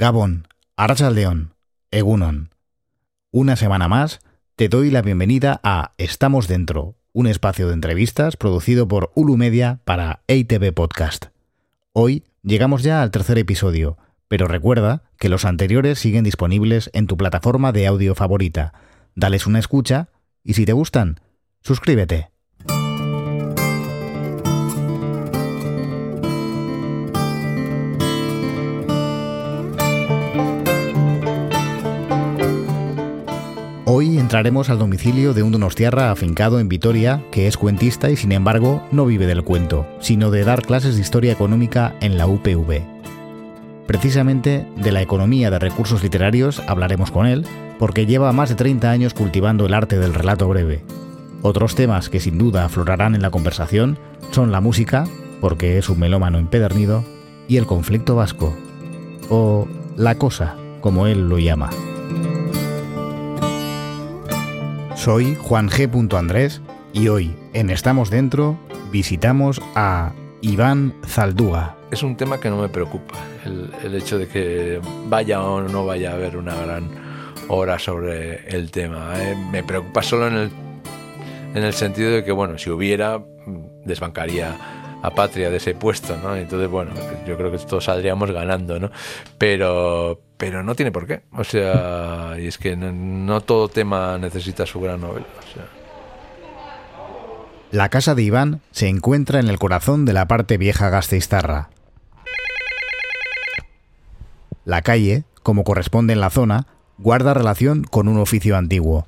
Gabón, Arrachaldeón, Egunon. Una semana más te doy la bienvenida a Estamos Dentro, un espacio de entrevistas producido por Ulu Media para ATV Podcast. Hoy llegamos ya al tercer episodio, pero recuerda que los anteriores siguen disponibles en tu plataforma de audio favorita. Dales una escucha y si te gustan, suscríbete. Hoy entraremos al domicilio de un donostiarra afincado en Vitoria que es cuentista y sin embargo no vive del cuento, sino de dar clases de historia económica en la UPV. Precisamente de la economía de recursos literarios hablaremos con él, porque lleva más de 30 años cultivando el arte del relato breve. Otros temas que sin duda aflorarán en la conversación son la música, porque es un melómano empedernido, y el conflicto vasco, o la cosa, como él lo llama. Soy Juan G. Andrés y hoy en Estamos Dentro visitamos a Iván Zaldúa. Es un tema que no me preocupa, el, hecho de que vaya o no vaya a haber una gran hora sobre el tema. ¿eh? Me preocupa solo en el, en el sentido de que, bueno, si hubiera, desbancaría a Patria de ese puesto, ¿no? Entonces, bueno, yo creo que todos saldríamos ganando, ¿no? Pero, pero no tiene por qué. O sea, y es que no, todo tema necesita su gran novela. La casa de Iván se encuentra en el corazón de la parte vieja gasteiztarra. La calle, como corresponde en la zona, guarda relación con un oficio antiguo.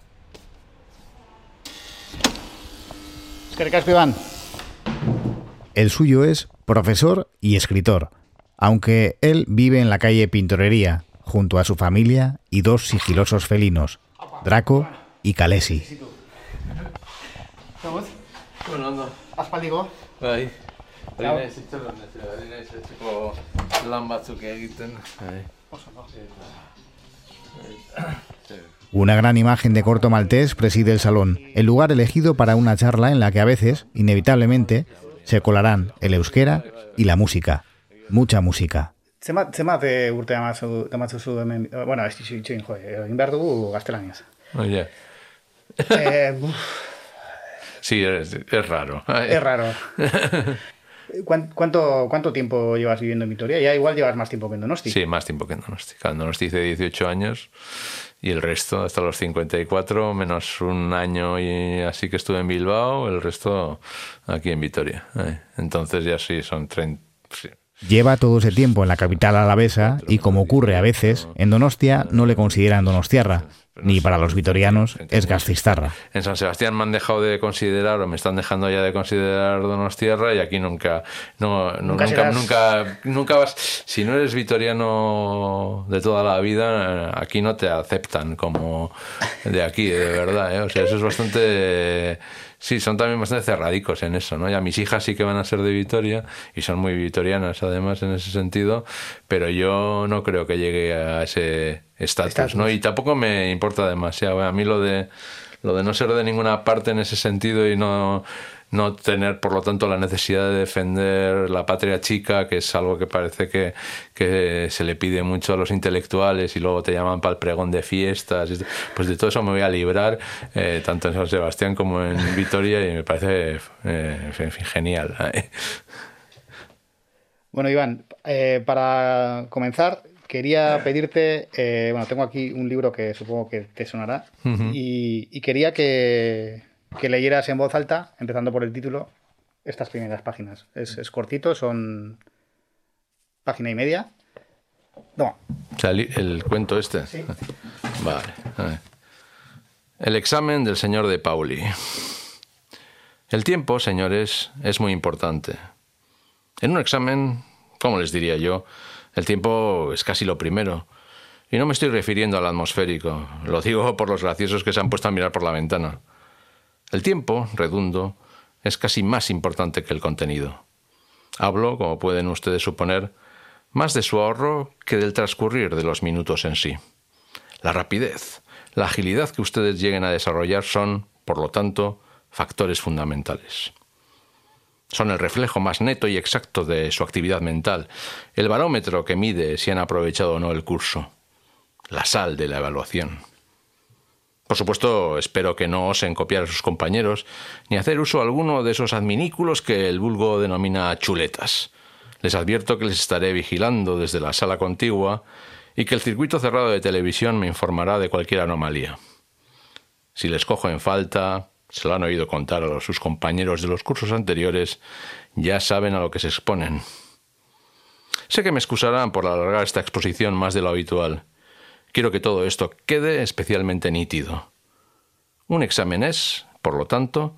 Es Iván. El suyo es profesor y escritor, aunque él vive en la calle Pintorería, junto a su familia y dos sigilosos felinos, Draco y Kalesi. Una gran imagen de corto maltés preside el salón, el lugar elegido para una charla en la que a veces, inevitablemente, se colarán el euskera y la música. Mucha música. Zenbat, zenbat e, urte damatzu zu hemen, bueno, ez dizu itxoin, jo, egin behar dugu gaztelaniaz. Oye. Eh, sí, es, es raro. Es raro. ¿Cuánto, ¿Cuánto tiempo llevas viviendo en Vitoria? Ya igual llevas más tiempo que en Donosti. Sí, más tiempo que en Donosti. En Donosti hice 18 años y el resto hasta los 54, menos un año y así que estuve en Bilbao, el resto aquí en Vitoria. Entonces ya sí, son 30... Lleva todo ese tiempo en la capital alavesa y como ocurre a veces, en Donostia no le consideran donostiarra, ni para los vitorianos es gastistarra. En San Sebastián me han dejado de considerar o me están dejando ya de considerar Donostierra y aquí nunca, no, nunca, nunca, nunca, vas, si no eres vitoriano de toda la vida, aquí no te aceptan como de aquí, de verdad, ¿eh? o sea, eso es bastante Sí, son también bastante cerradicos en eso, ¿no? Ya mis hijas sí que van a ser de Vitoria y son muy vitorianas además en ese sentido, pero yo no creo que llegue a ese estatus, ¿no? Y tampoco me importa demasiado. A mí lo de lo de no ser de ninguna parte en ese sentido y no no tener, por lo tanto, la necesidad de defender la patria chica, que es algo que parece que, que se le pide mucho a los intelectuales y luego te llaman para el pregón de fiestas. Pues de todo eso me voy a librar, eh, tanto en San Sebastián como en Vitoria, y me parece eh, genial. Bueno, Iván, eh, para comenzar, quería pedirte, bueno, tengo aquí un libro que supongo que te sonará, y, quería que, que leyeras en voz alta, empezando por el título, estas primeras páginas. Es, cortito, son página y media. No. el, cuento este. Sí. Vale. El examen del señor de Pauli. El tiempo, señores, es muy importante. En un examen, ¿cómo les diría yo? El tiempo es casi lo primero. Y no me estoy refiriendo al atmosférico, lo digo por los graciosos que se han puesto a mirar por la ventana. El tiempo, redundo, es casi más importante que el contenido. Hablo, como pueden ustedes suponer, más de su ahorro que del transcurrir de los minutos en sí. La rapidez, la agilidad que ustedes lleguen a desarrollar son, por lo tanto, factores fundamentales. Son el reflejo más neto y exacto de su actividad mental, el barómetro que mide si han aprovechado o no el curso, la sal de la evaluación. Por supuesto, espero que no osen copiar a sus compañeros, ni hacer uso alguno de esos adminículos que el vulgo denomina chuletas. Les advierto que les estaré vigilando desde la sala contigua y que el circuito cerrado de televisión me informará de cualquier anomalía. Si les cojo en falta, se lo han oído contar a sus compañeros de los cursos anteriores, ya saben a lo que se exponen. Sé que me excusarán por alargar esta exposición más de lo habitual, Quiero que todo esto quede especialmente nítido. Un examen es, por lo tanto,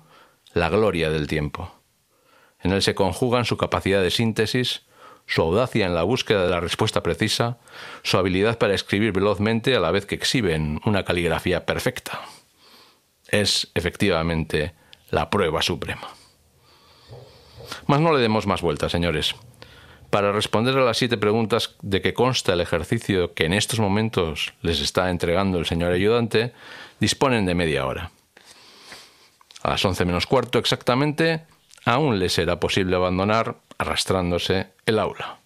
la gloria del tiempo. En él se conjugan su capacidad de síntesis, su audacia en la búsqueda de la respuesta precisa, su habilidad para escribir velozmente a la vez que exhiben una caligrafía perfecta. Es, efectivamente, la prueba suprema. Mas no le demos más vueltas, señores. Para responder a las siete preguntas de que consta el ejercicio que en estos momentos les está entregando el señor ayudante, disponen de media hora. A las once menos cuarto exactamente, aún les será posible abandonar, arrastrándose, el aula.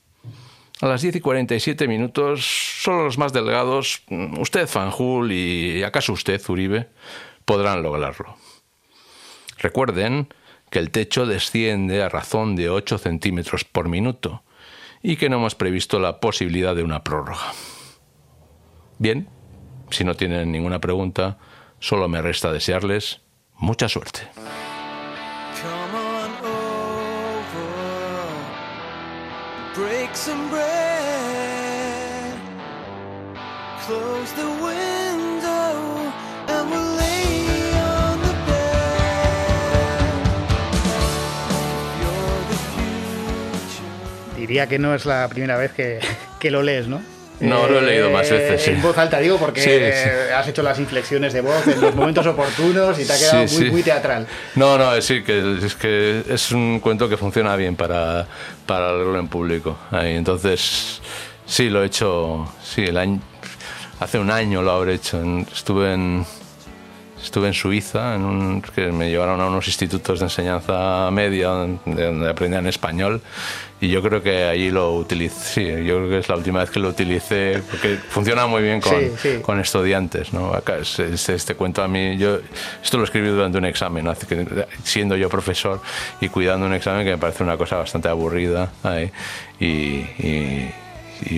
A las diez y cuarenta y siete minutos, solo los más delgados, usted Fanjul y acaso usted Uribe, podrán lograrlo. Recuerden que el techo desciende a razón de ocho centímetros por minuto, y que no hemos previsto la posibilidad de una prórroga. Bien, si no tienen ninguna pregunta, solo me resta desearles mucha suerte. Diría que no es la primera vez que, que lo lees, ¿no? No, lo he leído más veces. Sí. En voz alta, digo, porque has hecho las inflexiones de voz en los momentos oportunos y te ha quedado muy, muy, teatral. No, no, sí, que es que es un cuento que funciona bien para, para leerlo en público. Ahí, entonces, sí, lo he hecho. Sí, el año, hace un año lo habré hecho. Estuve en. Estuve en Suiza, en un, que me llevaron a unos institutos de enseñanza media donde, donde aprendían español y yo creo que allí lo utilicé, sí, yo creo que es la última vez que lo utilicé, porque funciona muy bien con, con estudiantes, ¿no? Acá este, este, cuento a mí, yo esto lo escribí durante un examen, ¿no? siendo yo profesor y cuidando un examen que me parece una cosa bastante aburrida y y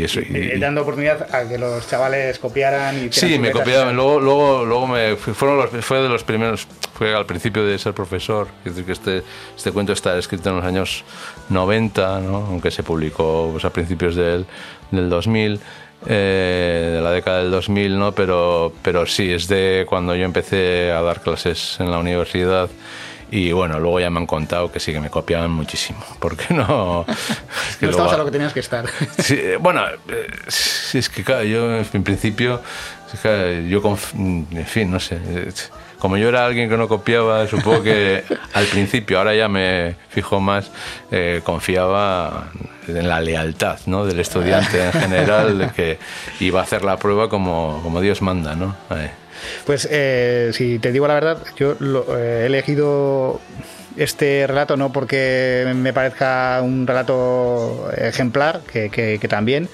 eso. Y, dando oportunidad a que los chavales copiaran y Sí, me copiaban. Luego, luego, luego me fueron los, fue de los primeros, fue al principio de ser profesor. Es decir, que este, este cuento está escrito en los años 90, ¿no? aunque se publicó pues, a principios del, del 2000. Eh, de la década del 2000, ¿no? pero, pero sí, es de cuando yo empecé a dar clases en la universidad y bueno, luego ya me han contado que sí que me copiaban muchísimo. Porque no. Es no estabas a lo que tenías que estar. Sí, bueno, eh, es que claro, yo en principio. Yo, en fin, no sé. Como yo era alguien que no copiaba, supongo que al principio, ahora ya me fijo más, eh, confiaba en la lealtad ¿no? del estudiante en general, de que iba a hacer la prueba como, como Dios manda, ¿no? Pues eh, si te digo la verdad, yo eh, he elegido este relato no porque me parezca un relato ejemplar, que, también,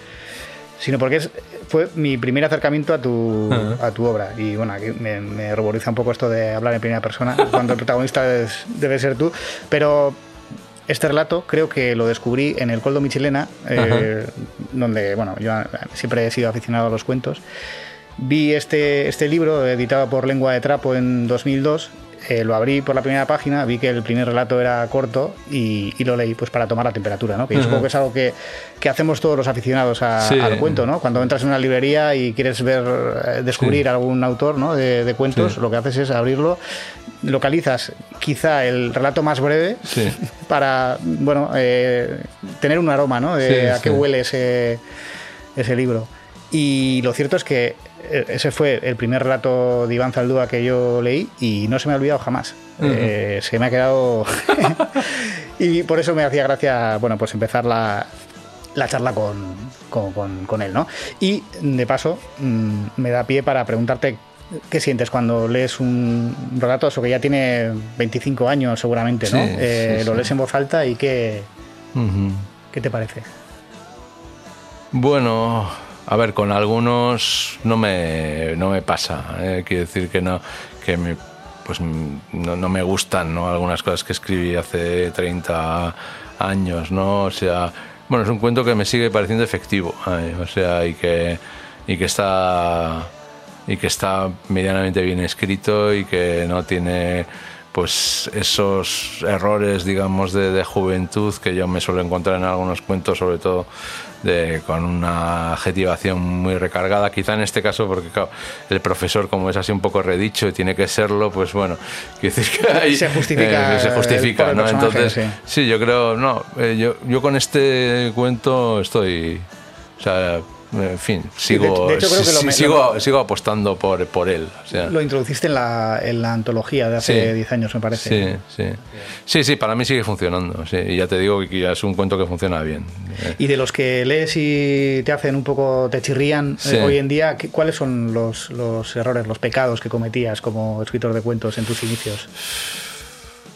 sino porque es, fue mi primer acercamiento a tu, a tu obra. Y bueno, aquí me, me un poco esto de hablar en primera persona, cuando el protagonista debe ser tú. Pero este relato creo que lo descubrí en el Coldo Michelena, eh, donde, bueno, yo siempre he sido aficionado a los cuentos. Vi este, este libro editado por Lengua de Trapo en 2002 eh, lo abrí por la primera página, vi que el primer relato era corto y, lo leí pues para tomar la temperatura, ¿no? Que yo supongo que es algo que, que hacemos todos los aficionados al cuento, ¿no? Cuando entras en una librería y quieres ver, eh, descubrir algún autor ¿no? de, cuentos, lo que haces es abrirlo, localizas quizá el relato más breve para, bueno, eh, tener un aroma, ¿no? De a qué huele ese, ese libro. Y lo cierto es que ese fue el primer relato de Iván Zaldúa que yo leí y no se me ha olvidado jamás. Eh, se me ha quedado. y por eso me hacía gracia, bueno, pues empezar la, la charla con, con, con, él, ¿no? Y de paso, mm, me da pie para preguntarte ¿Qué sientes cuando lees un relato eso que ya tiene 25 años seguramente, ¿no? Eh, lo lees en voz alta y qué, ¿qué te parece? Bueno, a ver, con algunos no me, no me pasa. Eh. Quiero decir que no, que me, pues no, no, me gustan ¿no? algunas cosas que escribí hace 30 años, ¿no? O sea, bueno, es un cuento que me sigue pareciendo efectivo, ¿eh? o sea, y que, y que está y que está medianamente bien escrito y que no tiene pues esos errores digamos de, juventud que yo me suelo encontrar en algunos cuentos sobre todo de, con una adjetivación muy recargada quizá en este caso porque el profesor como es así un poco redicho y tiene que serlo pues bueno decir que ahí, se justifica eh, se justifica ¿no? entonces sí. yo creo no eh, yo, yo con este cuento estoy o sea en fin, sigo, sigo, sigo, apostando por, por él. Lo introduciste en la, en la antología de hace 10 años, me parece. Sí, sí. Sí, sí, para mí sigue funcionando. y ya te digo que ya es un cuento que funciona bien. Y de los que lees y te hacen un poco, te chirrían eh, hoy en día, ¿cuáles son los, los errores, los pecados que cometías como escritor de cuentos en tus inicios?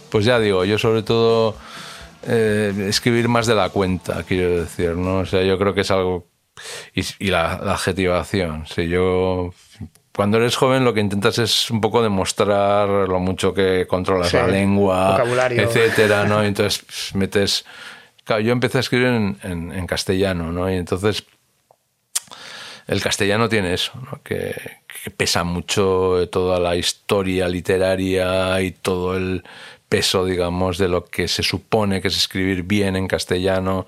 Pues ya digo, yo sobre todo eh, escribir más de la cuenta, quiero decir, ¿no? O sea, yo creo que es algo y, la, adjetivación. Si yo cuando eres joven lo que intentas es un poco demostrar lo mucho que controlas la lengua, etcétera, ¿no? entonces pues, metes. Claro, yo empecé a escribir en, en, castellano, ¿no? Y entonces el castellano tiene eso, ¿no? que, que, pesa mucho toda la historia literaria y todo el peso, digamos, de lo que se supone que es escribir bien en castellano.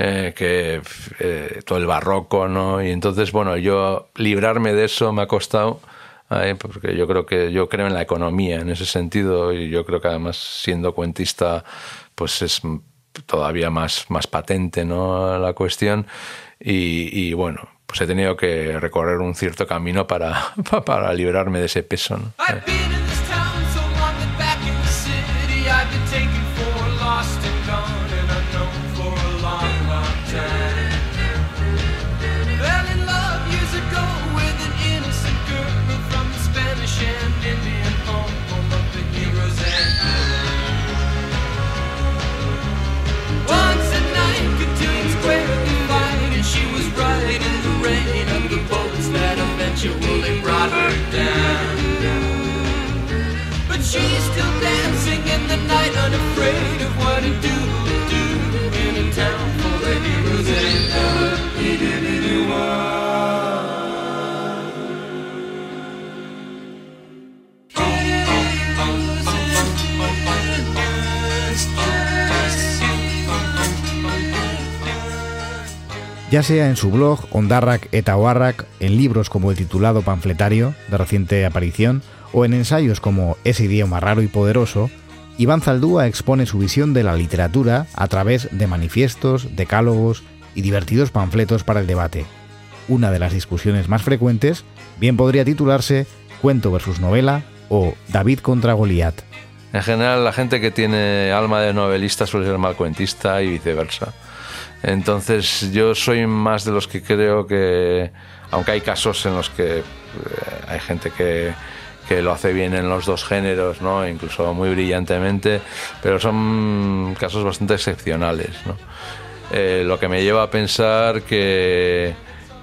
Eh, que eh, todo el barroco, ¿no? Y entonces, bueno, yo librarme de eso me ha costado, porque yo creo que yo creo en la economía en ese sentido y yo creo que además siendo cuentista, pues es todavía más, más patente, ¿no? La cuestión y, bueno, pues he tenido que recorrer un cierto camino para, para librarme de ese peso, ¿no? Ya sea en su blog Ondarrak eta en libros como el titulado Panfletario, de reciente aparición, o en ensayos como Ese idioma raro y poderoso, Iván Zaldúa expone su visión de la literatura a través de manifiestos, decálogos y divertidos panfletos para el debate. Una de las discusiones más frecuentes bien podría titularse Cuento versus novela o David contra Goliat. En general, la gente que tiene alma de novelista suele ser mal cuentista y viceversa. Entonces yo soy más de los que creo que, aunque hay casos en los que eh, hay gente que, que lo hace bien en los dos géneros, ¿no? incluso muy brillantemente, pero son casos bastante excepcionales. ¿no? Eh, lo que me lleva a pensar que,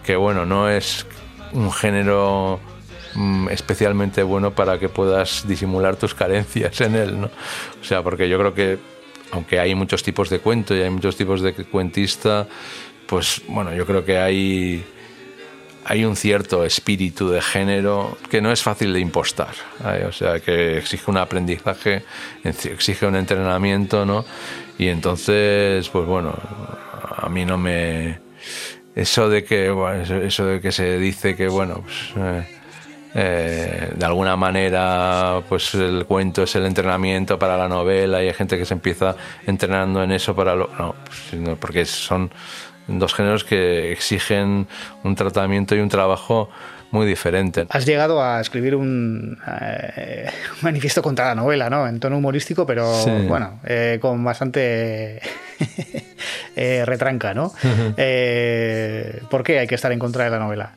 que bueno, no es un género mm, especialmente bueno para que puedas disimular tus carencias en él, ¿no? O sea, porque yo creo que aunque hay muchos tipos de cuento y hay muchos tipos de cuentista, pues bueno, yo creo que hay, hay un cierto espíritu de género que no es fácil de impostar, o sea, que exige un aprendizaje, exige un entrenamiento, ¿no? Y entonces, pues bueno, a mí no me... Eso de que, eso de que se dice que, bueno, pues, eh, eh, de alguna manera pues el cuento es el entrenamiento para la novela y hay gente que se empieza entrenando en eso para lo no pues, porque son dos géneros que exigen un tratamiento y un trabajo muy diferente. Has llegado a escribir un, eh, manifiesto contra la novela, ¿no? En tono humorístico, pero bueno, eh, con bastante retranca, ¿no? ¿Por qué hay que estar en contra de la novela?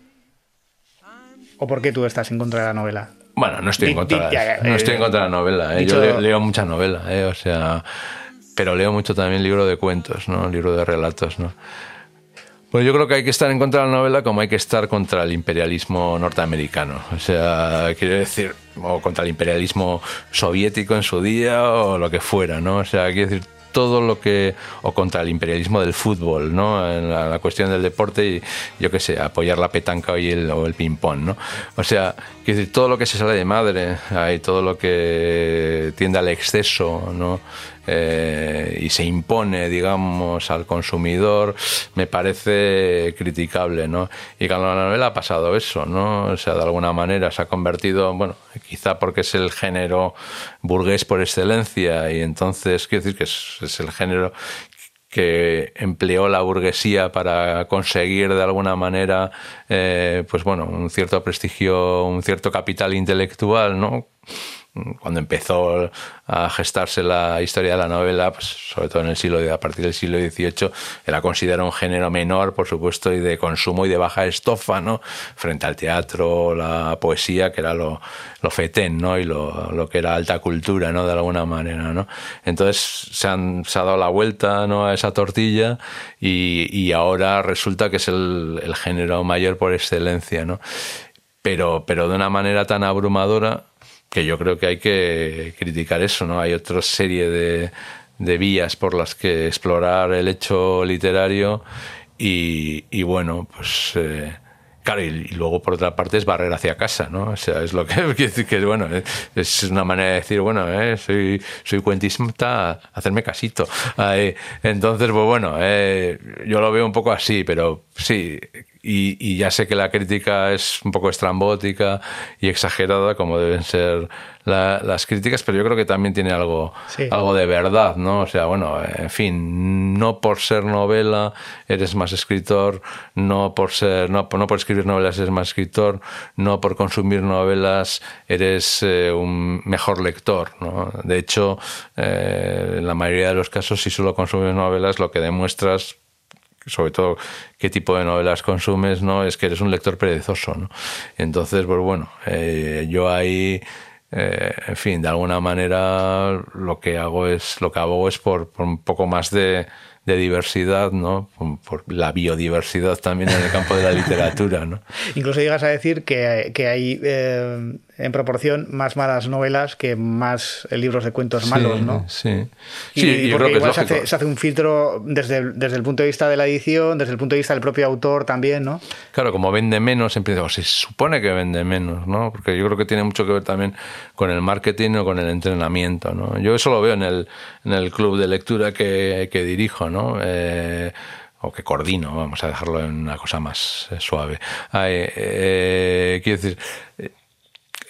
¿O por qué tú estás en contra de la novela? Bueno, no estoy en contra, no estoy en contra de la novela. ¿eh? Yo leo, mucha novela, ¿eh? o sea, pero leo mucho también libro de cuentos, ¿no? Libro de relatos, ¿no? Pues yo creo que hay que estar en contra de la novela como hay que estar contra el imperialismo norteamericano. O sea, quiero decir, o contra el imperialismo soviético en su día o lo que fuera, ¿no? O sea, quiero decir, todo lo que o contra el imperialismo del fútbol, ¿no? En la, cuestión del deporte y yo qué sé, apoyar la petanca y el, o el ping pong, ¿no? O sea, quiero decir, todo lo que se sale de madre, hay todo lo que tiende al exceso, ¿no? Eh, y se impone, digamos, al consumidor, me parece criticable, ¿no? Y con la novela ha pasado eso, ¿no? O sea, de alguna manera se ha convertido, bueno, quizá porque es el género burgués por excelencia y entonces, quiero decir que es, el género que empleó la burguesía para conseguir de alguna manera, eh, pues bueno, un cierto prestigio, un cierto capital intelectual, ¿no? Cuando empezó a gestarse la historia de la novela, pues, sobre todo en el siglo a partir del siglo XVIII, era considerado un género menor, por supuesto, y de consumo y de baja estofa, ¿no? Frente al teatro, la poesía, que era lo, lo fetén, ¿no? Y lo, que era alta cultura, ¿no? De alguna manera, ¿no? Entonces se, han, se ha dado la vuelta, ¿no? A esa tortilla y, ahora resulta que es el, el género mayor por excelencia, ¿no? Pero, pero de una manera tan abrumadora que yo creo que hay que criticar eso, ¿no? Hay otra serie de, vías por las que explorar el hecho literario y, bueno, pues... Eh, claro, y, luego por otra parte es barrer hacia casa, ¿no? O sea, es lo que que, bueno, es una manera de decir, bueno, eh, soy, soy cuentista, hacerme casito. entonces, pues bueno, eh, yo lo veo un poco así, pero sí, y, ya sé que la crítica es un poco estrambótica y exagerada, como deben ser las críticas, pero yo creo que también tiene algo, algo de verdad, ¿no? O sea, bueno, en fin, no por ser novela eres más escritor, no por ser, no, no por escribir novelas eres más escritor, no por consumir novelas eres eh, un mejor lector, ¿no? De hecho, eh, en la mayoría de los casos, si solo consumes novelas, lo que demuestras sobre todo qué tipo de novelas consumes, ¿no? Es que eres un lector perezoso, ¿no? Entonces, pues bueno, eh, yo ahí, eh, en fin, de alguna manera lo que hago es, lo que hago es por un poco más de, de diversidad, ¿no? Por la biodiversidad también en el campo de la literatura, ¿no? Incluso llegas a decir que, que hay eh, en proporción más malas novelas que más libros de cuentos malos, ¿no? Sí, sí. porque igual se, hace, se hace, un filtro desde el, desde el punto de vista de la edición, desde el punto de vista del propio autor también, ¿no? Claro, como vende menos, en principio, se supone que vende menos, ¿no? Porque yo creo que tiene mucho que ver también con el marketing o con el entrenamiento, ¿no? Yo eso lo veo en el, en el club de lectura que, que dirijo, ¿no? Eh, o que coordino, vamos a dejarlo en una cosa más eh, suave. Eh, quiero decir,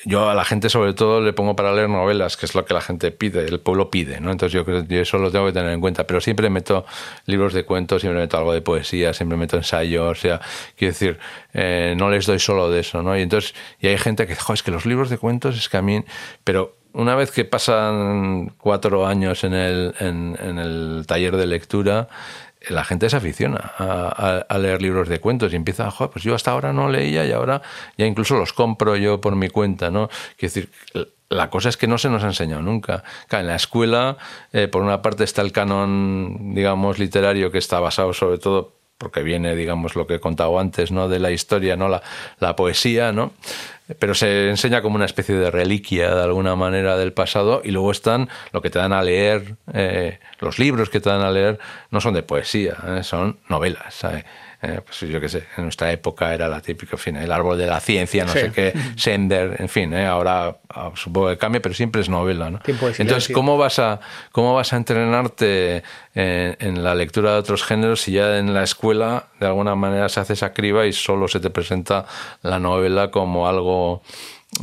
yo a la gente sobre todo le pongo para leer novelas, que es lo que la gente pide, el pueblo pide, ¿no? Entonces yo creo eso lo tengo que tener en cuenta, pero siempre meto libros de cuentos, siempre meto algo de poesía, siempre meto ensayos, o sea, quiero decir, no les doy solo de eso, ¿no? Y entonces, y hay gente que dice, es que los libros de cuentos es que a mí, pero una vez que pasan cuatro años en el, en, el taller de lectura, la gente se aficiona a, leer libros de cuentos y empieza, joder, pues yo hasta ahora no leía y ahora ya incluso los compro yo por mi cuenta, ¿no? Quiero decir, la cosa es que no se nos ha enseñado nunca. en la escuela, eh, por una parte está el canon, digamos, literario que está basado sobre todo porque viene, digamos, lo que he contado antes, ¿no? De la historia, ¿no? La, la poesía, ¿no? Pero se enseña como una especie de reliquia de alguna manera del pasado y luego están lo que te dan a leer, eh, los libros que te dan a leer no son de poesía, eh, son novelas. ¿sabes? Eh, pues yo qué sé, en nuestra época era la típica, fin, el árbol de la ciencia, no sé qué, Sender, en fin, eh, ahora ah, supongo que cambia, pero siempre es novela. ¿no? Entonces, ¿cómo vas, a, ¿cómo vas a entrenarte en, la lectura de otros géneros si ya en la escuela de alguna manera se hace esa criba y solo se te presenta la novela como algo,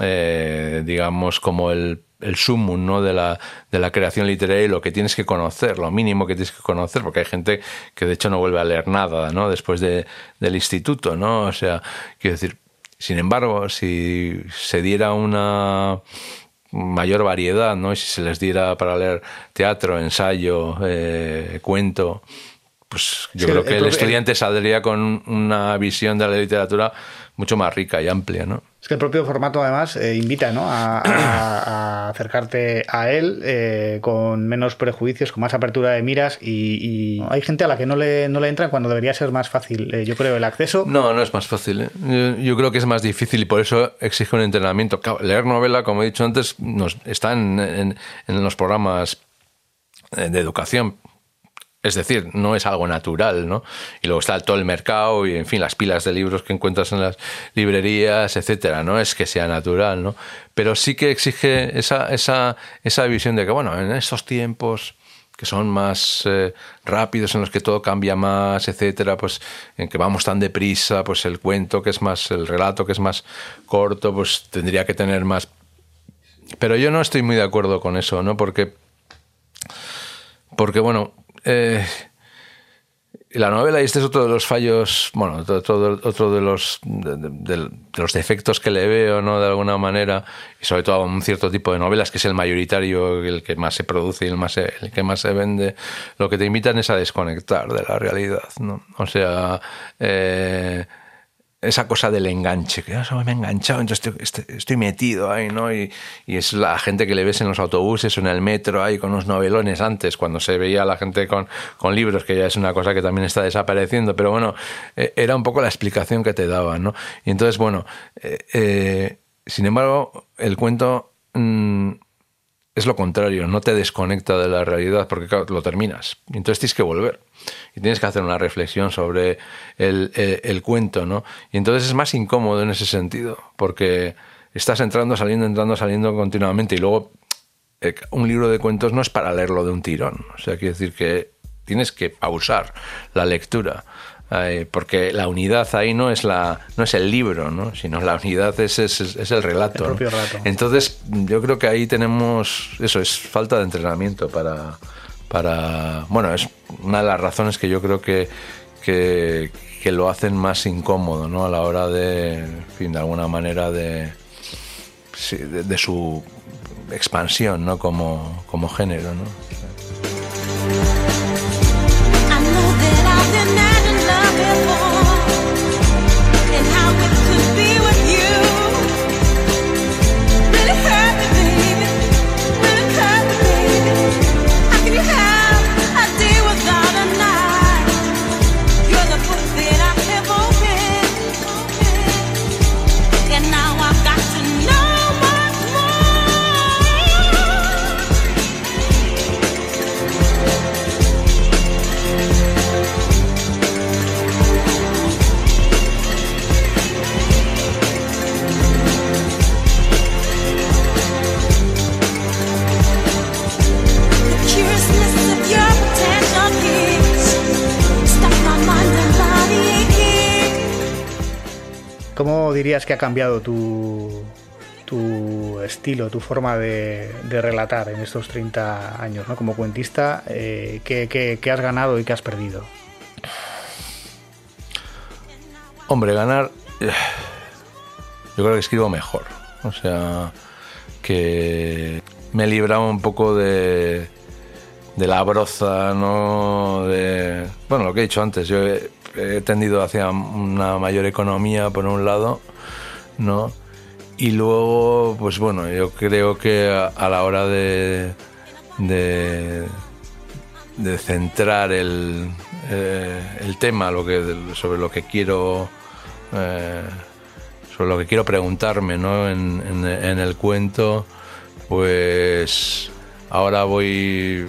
eh, digamos, como el el sumum ¿no? de, la, de la creación literaria y lo que tienes que conocer, lo mínimo que tienes que conocer, porque hay gente que de hecho no vuelve a leer nada ¿no? después de, del instituto, ¿no? O sea, quiero decir, sin embargo, si se diera una mayor variedad, ¿no? Y si se les diera para leer teatro, ensayo, eh, cuento, pues yo creo que el, estudiante saldría con una visión de la literatura mucho más rica y amplia, ¿no? Es que el propio formato además eh, invita ¿no? a, acercarte a él eh, con menos prejuicios, con más apertura de miras y, hay gente a la que no le, no le entra cuando debería ser más fácil, eh, yo creo, el acceso. No, no es más fácil. Yo, creo que es más difícil y por eso exige un entrenamiento. leer novela, como he dicho antes, está en, en los programas de educación, es decir, no es algo natural, ¿no? Y luego está todo el mercado y, en fin, las pilas de libros que encuentras en las librerías, etcétera. No es que sea natural, ¿no? Pero sí que exige esa, esa, esa visión de que, bueno, en estos tiempos que son más eh, rápidos, en los que todo cambia más, etcétera, pues en que vamos tan deprisa, pues el cuento que es más, el relato que es más corto, pues tendría que tener más. Pero yo no estoy muy de acuerdo con eso, ¿no? Porque, porque bueno, eh, la novela, y este es otro de los fallos, bueno, otro, de, los, los defectos que le veo, ¿no? De alguna manera, y sobre todo a un cierto tipo de novelas, que es el mayoritario, el que más se produce y el, más el que más se vende, lo que te invitan es a desconectar de la realidad, ¿no? O sea, eh, esa cosa del enganche, que eso me ha enganchado, entonces estoy, metido ahí, ¿no? Y, es la gente que le ves en los autobuses o en el metro ahí con unos novelones antes, cuando se veía a la gente con, con libros, que ya es una cosa que también está desapareciendo, pero bueno, e, era un poco la explicación que te daban, ¿no? Y entonces, bueno, eh, eh, sin embargo, el cuento mm, es lo contrario, no te desconecta de la realidad porque lo terminas. Entonces tienes que volver y tienes que hacer una reflexión sobre el, cuento, ¿no? Y entonces es más incómodo en ese sentido porque estás entrando, saliendo, entrando, saliendo continuamente y luego eh, un libro de cuentos no es para leerlo de un tirón. O sea, quiere decir que tienes que pausar la lectura porque la unidad ahí no es la no es el libro, ¿no? sino la unidad es, es, el relato. Entonces, yo creo que ahí tenemos eso, es falta de entrenamiento para, para. Bueno, es una de las razones que yo creo que, que, lo hacen más incómodo, ¿no? A la hora de, fin, de alguna manera de, de, su expansión, ¿no? Como, como género, ¿no? Dirías que ha cambiado tu, tu estilo, tu forma de, relatar en estos 30 años ¿no? como cuentista? Eh, ¿qué, has ganado y qué has perdido? Hombre, ganar... Eh, yo creo que escribo mejor. O sea, que me he librado un poco de, de la broza, ¿no? De, bueno, lo que he dicho antes, yo he tendido hacia una mayor economía por un lado, ¿no? Y luego, pues bueno, yo creo que a, la hora de, de, centrar el, eh, el tema lo que, sobre lo que quiero eh, sobre lo que quiero preguntarme ¿no? en el cuento, pues ahora voy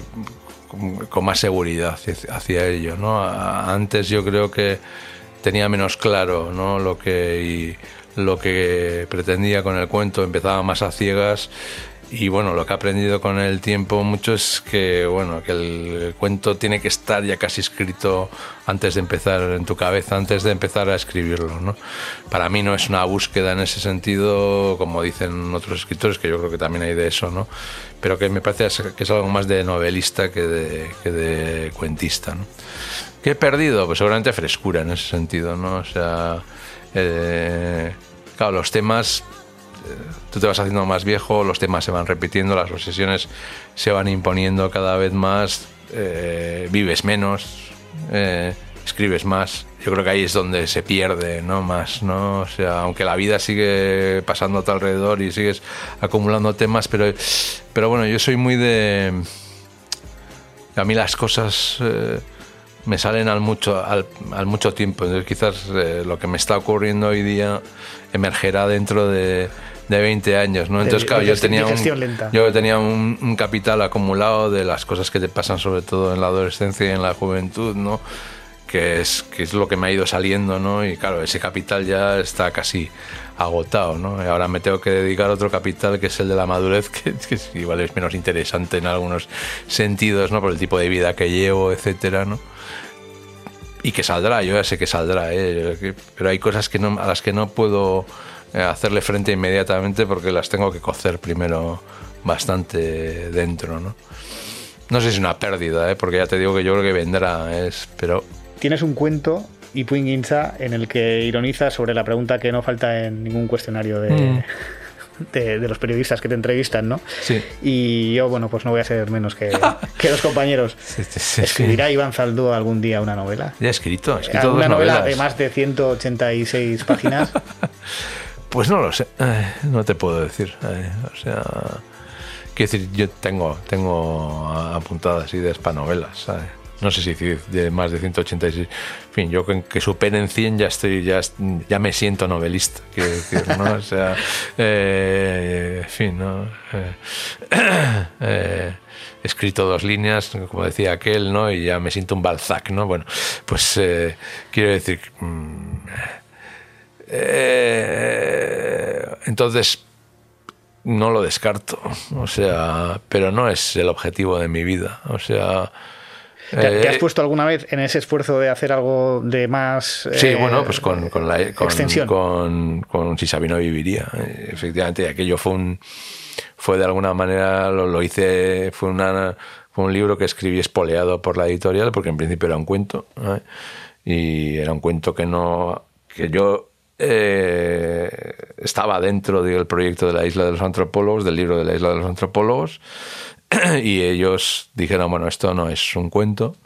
con más seguridad hacia ello. ¿no? Antes yo creo que tenía menos claro ¿no? lo, que, lo que pretendía con el cuento, empezaba más a ciegas y bueno, lo que he aprendido con el tiempo mucho es que bueno, que el cuento tiene que estar ya casi escrito antes de empezar en tu cabeza, antes de empezar a escribirlo, ¿no? Para mí no es una búsqueda en ese sentido, como dicen otros escritores, que yo creo que también hay de eso, ¿no? Pero que me parece que es algo más de novelista que de, que de cuentista, ¿no? ¿Qué he perdido? Pues seguramente frescura en ese sentido, ¿no? O sea, eh, claro, los temas tú te vas haciendo más viejo, los temas se van repitiendo, las obsesiones se van imponiendo cada vez más, eh, vives menos, eh, escribes más. Yo creo que ahí es donde se pierde, ¿no? Más, ¿no? O sea, aunque la vida sigue pasando a tu alrededor y sigues acumulando temas, pero, pero bueno, yo soy muy de... A mí las cosas... Eh, me salen al mucho, al, mucho tiempo. Entonces quizás eh, lo que me está ocurriendo hoy día emergerá dentro de, de 20 años, ¿no? Entonces, claro, yo tenía, un, yo tenía un, capital acumulado de las cosas que te pasan sobre todo en la adolescencia y en la juventud, ¿no? Que es, que es lo que me ha ido saliendo, ¿no? Y claro, ese capital ya está casi agotado, ¿no? Ahora me tengo que dedicar a otro capital que es el de la madurez, que, que igual es menos interesante en algunos sentidos, ¿no? Por el tipo de vida que llevo, etcétera, ¿no? y que saldrá, yo ya sé que saldrá, ¿eh? pero hay cosas que no, a las que no puedo eh, hacerle frente inmediatamente porque las tengo que cocer primero bastante dentro, ¿no? No sé si es una pérdida, ¿eh? porque ya te digo que yo creo que vendrá, es, pero... Tienes un cuento, y Insa, en el que ironiza sobre la pregunta que no falta en ningún cuestionario de... Mm de, los periodistas que te entrevistan, ¿no? Sí. Y yo, bueno, pues no voy a ser menos que, que los compañeros. ¿Escribirá Iván Zaldúa algún día una novela? Ya he escrito, he escrito Una novela de más de 186 páginas. pues no lo sé, no te puedo decir. O sea, quiero decir, yo tengo, tengo apuntadas ideas para novelas, ¿sabes? No sé si de más de 186. En fin, yo que superen 100 ya estoy, ya, ya me siento novelista, quiero decir, ¿no? O sea, eh, en fin, ¿no? Eh, eh, he escrito dos líneas, como decía aquel, ¿no? Y ya me siento un Balzac, ¿no? Bueno, pues quiero decir. Mm, entonces, no lo descarto, o sea, pero no es el objetivo de mi vida, o sea. ¿Te, has eh, puesto alguna vez en ese esfuerzo de hacer algo de más. Sí, eh, bueno, pues con, con la con, extensión. Con, con, Si Sabino viviría. Eh, efectivamente, aquello fue un. Fue de alguna manera, lo, lo hice. Fue, una, fue un libro que escribí espoleado por la editorial, porque en principio era un cuento. Y era un cuento que no. que yo estaba dentro del proyecto de la Isla de los Antropólogos, del libro de la Isla de los Antropólogos, y ellos dijeron, bueno, esto no es un cuento.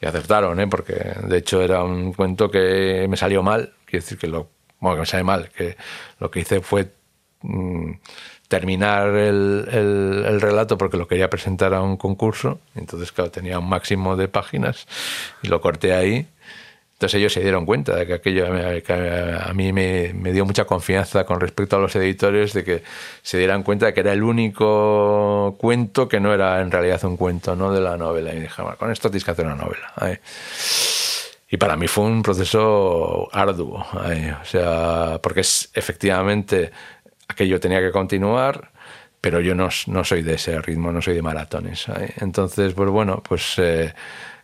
Y acertaron, ¿eh? porque de hecho era un cuento que me salió mal. Quiero decir que lo. Bueno, que me sale mal, que lo que hice fue mm, terminar el, el, relato porque lo quería presentar a un concurso. Entonces, claro, tenía un máximo de páginas y lo corté ahí. Entonces ellos se dieron cuenta de que aquello a mí me, dio mucha confianza con respecto a los editores, de que se dieran cuenta de que era el único cuento que no era en realidad un cuento ¿no? de la novela. Y dije, con esto tienes que hacer una novela. Y para mí fue un proceso arduo, o sea, porque es, efectivamente aquello tenía que continuar, pero yo no, no soy de ese ritmo, no soy de maratones. Entonces, pues bueno, pues... Eh,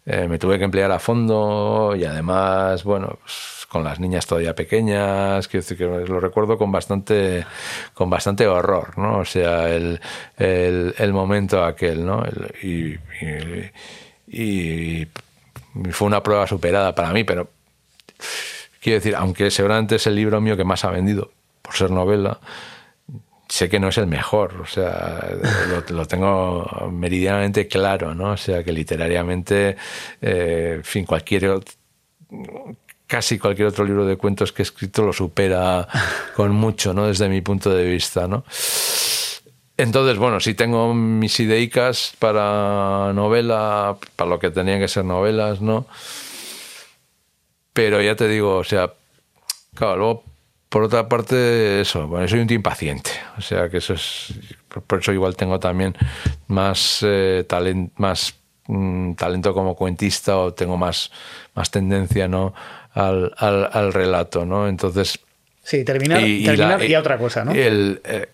eh, me tuve que emplear a fondo y además, bueno, pues, con las niñas todavía pequeñas, decir que lo recuerdo con bastante, con bastante horror, ¿no? O sea, el, el, momento aquel, ¿no? y, y, fue una prueba superada para mí, pero quiero decir, aunque seguramente es el libro mío que más ha vendido por ser novela, sé que no es el mejor, o sea, lo, tengo meridianamente claro, ¿no? O sea, que literariamente, eh, fin, cualquier casi cualquier otro libro de cuentos que he escrito lo supera con mucho, ¿no? Desde mi punto de vista, ¿no? Entonces, bueno, sí tengo mis ideicas para novela, para lo que tenían que ser novelas, ¿no? Pero ya te digo, o sea, claro, luego por otra parte, eso, bueno, soy un tío impaciente. O sea que eso es. Por eso igual tengo también más, eh, talent, más mm, talento como cuentista o tengo más, más tendencia ¿no? al, al, relato, ¿no? Entonces. Sí, terminar y, a otra cosa, ¿no? El, eh,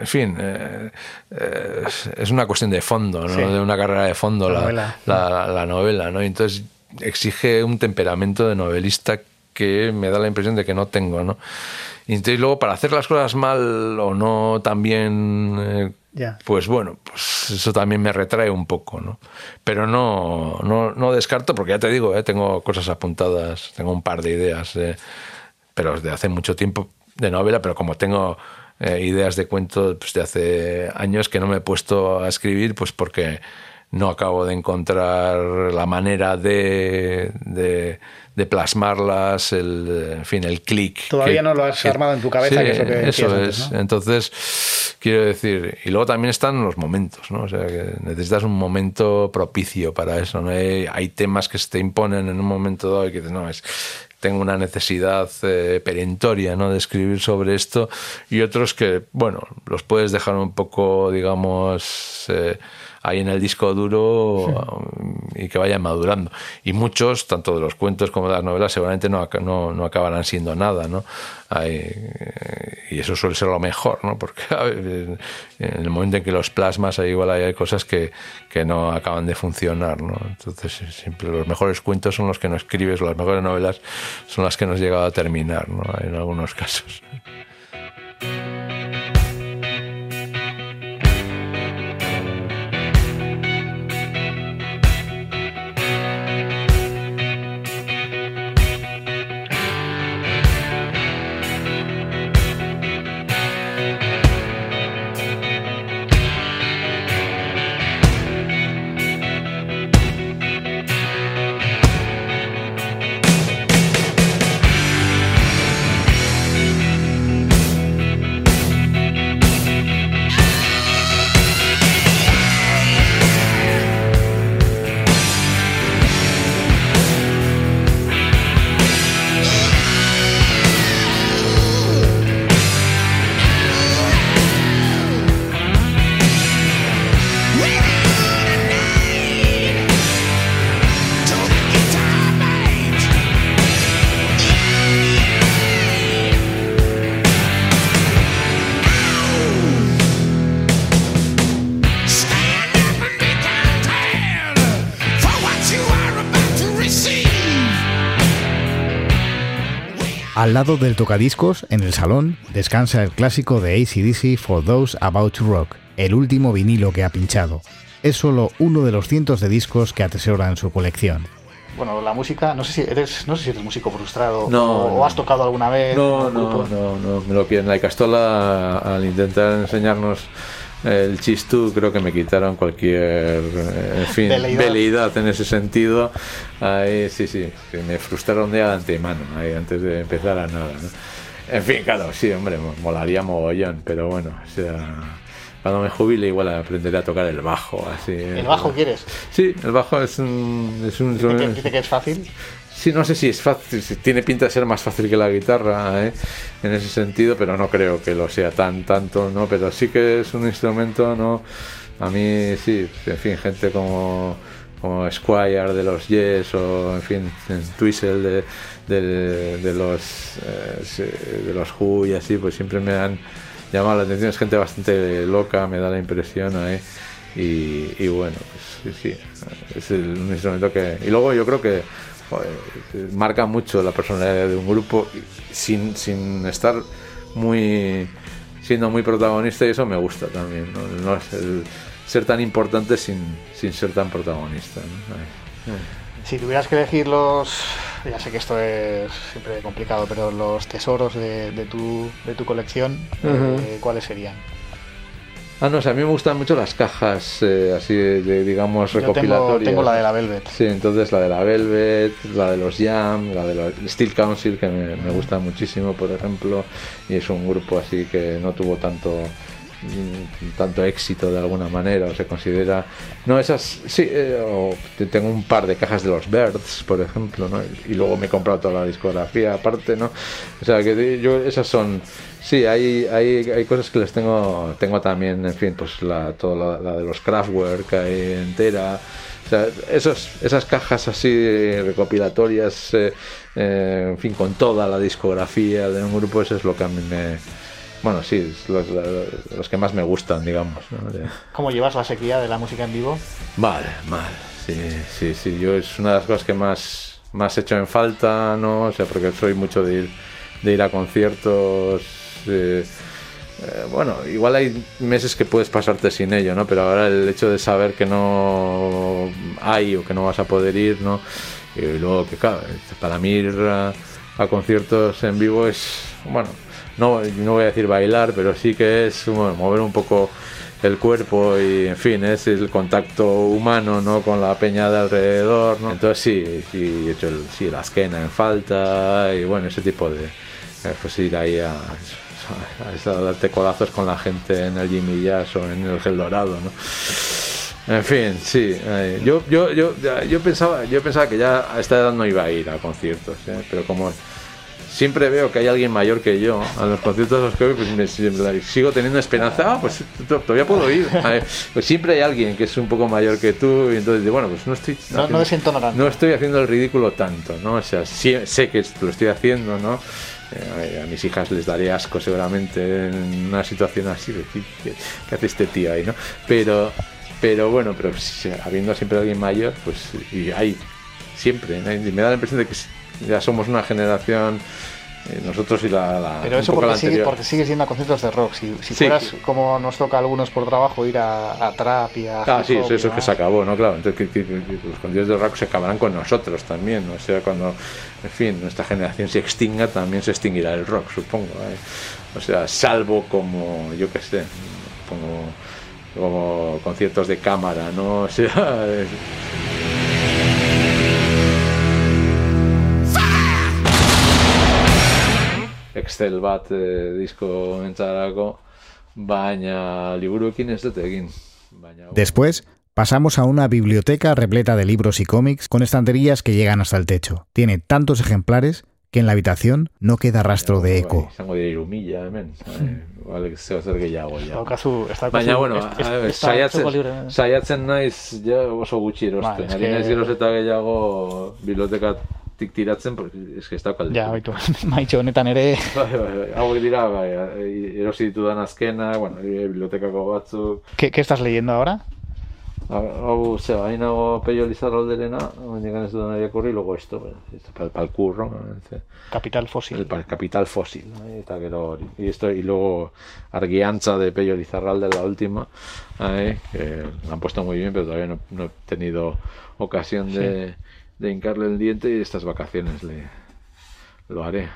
en fin, eh, es una cuestión de fondo, ¿no? De una carrera de fondo la, novela. La, la, novela, ¿no? Entonces exige un temperamento de novelista que me da la impresión de que no tengo, ¿no? Y entonces luego para hacer las cosas mal o no también, eh, pues bueno, pues eso también me retrae un poco, ¿no? Pero no, no, no descarto, porque ya te digo, eh, tengo cosas apuntadas, tengo un par de ideas, eh, pero de hace mucho tiempo de novela, pero como tengo ideas de cuentos pues, de hace años que no me he puesto a escribir, pues porque no acabo de encontrar la manera de, de, plasmarlas, el, en fin, el clic. Todavía no lo has armado en tu cabeza, que eso es. Entonces, quiero decir, y luego también están los momentos, ¿no? O sea, que necesitas un momento propicio para eso, ¿no? Hay, hay temas que se te imponen en un momento dado y que no, es tengo una necesidad eh, perentoria ¿no? de escribir sobre esto y otros que, bueno, los puedes dejar un poco, digamos, eh, ahí en el disco duro y que vayan madurando. Y muchos, tanto de los cuentos como de las novelas, seguramente no, no, no acabarán siendo nada, ¿no? y eso suele ser lo mejor, ¿no? Porque en el momento en que los plasmas, ahí igual hay cosas que, que no acaban de funcionar, ¿no? Entonces, siempre los mejores cuentos son los que no escribes, las mejores novelas son las que no has llegado a terminar, ¿no? En algunos casos. Lado del tocadiscos, en el salón, descansa el clásico de ACDC For Those About to Rock, el último vinilo que ha pinchado. Es solo uno de los cientos de discos que atesora en su colección. Bueno, la música, no sé si eres, no sé si eres músico frustrado o, has tocado alguna vez. No, no, no, no, me lo piden. La Castola, al intentar enseñarnos el chistú creo que me quitaron cualquier en fin, veleidad. en ese sentido. Ahí sí, sí, que me frustraron de antemano, ahí antes de empezar a nada. En fin, claro, sí, hombre, molaría mogollón, pero bueno, o sea, cuando me jubile igual aprenderé a tocar el bajo. Así, ¿El bajo quieres? Sí, el bajo es un... Es un ¿Dice que es fácil? Sí, no sé si es fácil, tiene pinta de ser más fácil que la guitarra ¿eh? en ese sentido, pero no creo que lo sea tan tanto, ¿no? Pero sí que es un instrumento, ¿no? A mí sí, en fin, gente como, como Squire de los Yes o en fin, Twizzle de, de, los eh, de los Who y así, pues siempre me han llamado la atención. Es gente bastante loca, me da la impresión, ¿eh? y, bueno, pues sí, sí, es un instrumento que... Y luego yo creo que marca mucho la personalidad de un grupo sin, sin estar muy siendo muy protagonista y eso me gusta también no, es el ser tan importante sin, sin ser tan protagonista si tuvieras que elegir los ya sé que esto es siempre complicado pero los tesoros de, de, tu, de tu colección eh, cuáles serían Ah, no, o sea, a mí me gustan mucho las cajas eh, así de, digamos, recopilatorias. Tengo, tengo, la de la Velvet. Sí, entonces la de la Velvet, la de los Jam, la de los Steel Council, que me, me gusta muchísimo, por ejemplo, y es un grupo así que no tuvo tanto mm, tanto éxito de alguna manera o se considera no esas sí eh, tengo un par de cajas de los Birds por ejemplo ¿no? y luego me he comprado toda la discografía aparte no o sea que yo esas son Sí, hay, hay, hay cosas que les tengo tengo también, en fin, pues la, toda la, de los Kraftwerk ahí entera. O sea, esos, esas cajas así recopilatorias, eh, eh, en fin, con toda la discografía de un grupo, eso es lo que a mí me... Bueno, sí, los, los que más me gustan, digamos. ¿Cómo llevas la sequía de la música en vivo? Vale, mal. Sí, sí, sí. Yo es una de las cosas que más, más he hecho en falta, ¿no? O sea, porque soy mucho de ir, de ir a conciertos eh, bueno, igual hay meses que puedes pasarte sin ello, ¿no? Pero ahora el hecho de saber que no hay o que no vas a poder ir, ¿no? Y luego que, claro, para mí ir a, conciertos en vivo es, bueno, no, no voy a decir bailar, pero sí que es mover un poco el cuerpo y en fin es el contacto humano no con la peña de alrededor ¿no? entonces sí sí he hecho el, sí la esquena en falta y bueno ese tipo de eh, pues ir ahí a, a, darte colazos con la gente en el Jimmy Jazz o en el Gel Dorado no en fin, sí. Eh, yo, yo, yo, yo, pensaba, yo pensaba que ya a esta edad no iba a ir a conciertos, ¿eh? pero como siempre veo que hay alguien mayor que yo a los conciertos los que pues me, sigo teniendo esperanza. Ah, pues todavía puedo ir. pues siempre hay alguien que es un poco mayor que tú y entonces, bueno, pues no estoy. No, haciendo, no, no estoy haciendo el ridículo tanto, ¿no? O sea, sé que lo estoy haciendo, ¿no? Eh, a mis hijas les daría asco seguramente en una situación así, ¿qué, qué hace este tío ahí, no? Pero pero bueno, pero habiendo siempre alguien mayor, pues y hay siempre, me da la impresión de que ya somos una generación nosotros y la, pero eso porque, sigue, porque sigues yendo a conciertos de rock. Si, si fueras como nos toca a algunos por trabajo ir a, trap y a ah sí eso, es que se acabó no claro entonces los conciertos de rock se acabarán con nosotros también o sea cuando en fin nuestra generación se extinga también se extinguirá el rock supongo ¿eh? o sea salvo como yo qué sé como como conciertos de cámara, ¿no? O sea, Excel bat eh, disko entzarako, baina liburuekin ez dut. Después, pasamos a una biblioteca repleta de libros y cómics con estanterías que llegan hasta el techo. Tiene tantos ejemplares que en la habitación no queda rastro de eco. Izango dira irumila hemen, bale, zeo zer gehiago ja. Okazu, Baina, bueno, saiatzen, saiatzen naiz ja oso gutxi erosten. Ari naiz geroz eta gehiago biblioteka tik tiratzen, porque es que ez daukal. Ja, baitu, maitxo honetan ere... Bai, bai, bai, hau dira, bai, erosi ditudan azkena, bueno, bibliotekako batzuk... ¿Qué, ¿Qué estás leyendo ahora? Hau, ze, hain nago peio lizarralderena, llegan ez dudan irakurri, luego esto, esto para, para el curro. Capital fósil. El, capital fósil, eta gero Y, esto, y luego Arguianza de Pello Lizarralde, la última, ¿eh? que la han puesto muy bien, pero todavía no, no he tenido ocasión de, sí. de hincarle el diente y estas vacaciones le, lo haré.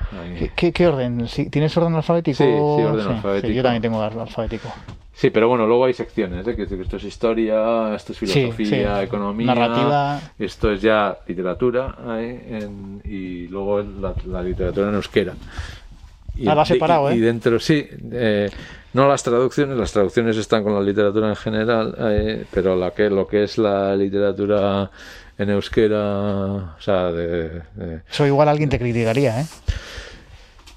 ¿Qué, ¿Qué, orden? ¿Tienes orden alfabético? Sí, sí, orden alfabético. Sí, yo también tengo alfabético. Sí, pero bueno, luego hay secciones, ¿eh? que esto es historia, esto es filosofía, economía, narrativa, esto es ya literatura, ¿eh? en, y luego la, la, literatura en euskera. Y, ah, has separado, y, ¿eh? Y dentro, sí, eh, no las traducciones, las traducciones están con la literatura en general, eh, pero la que, lo que es la literatura en euskera, o sea, de, de... Eso igual alguien te criticaría, ¿eh?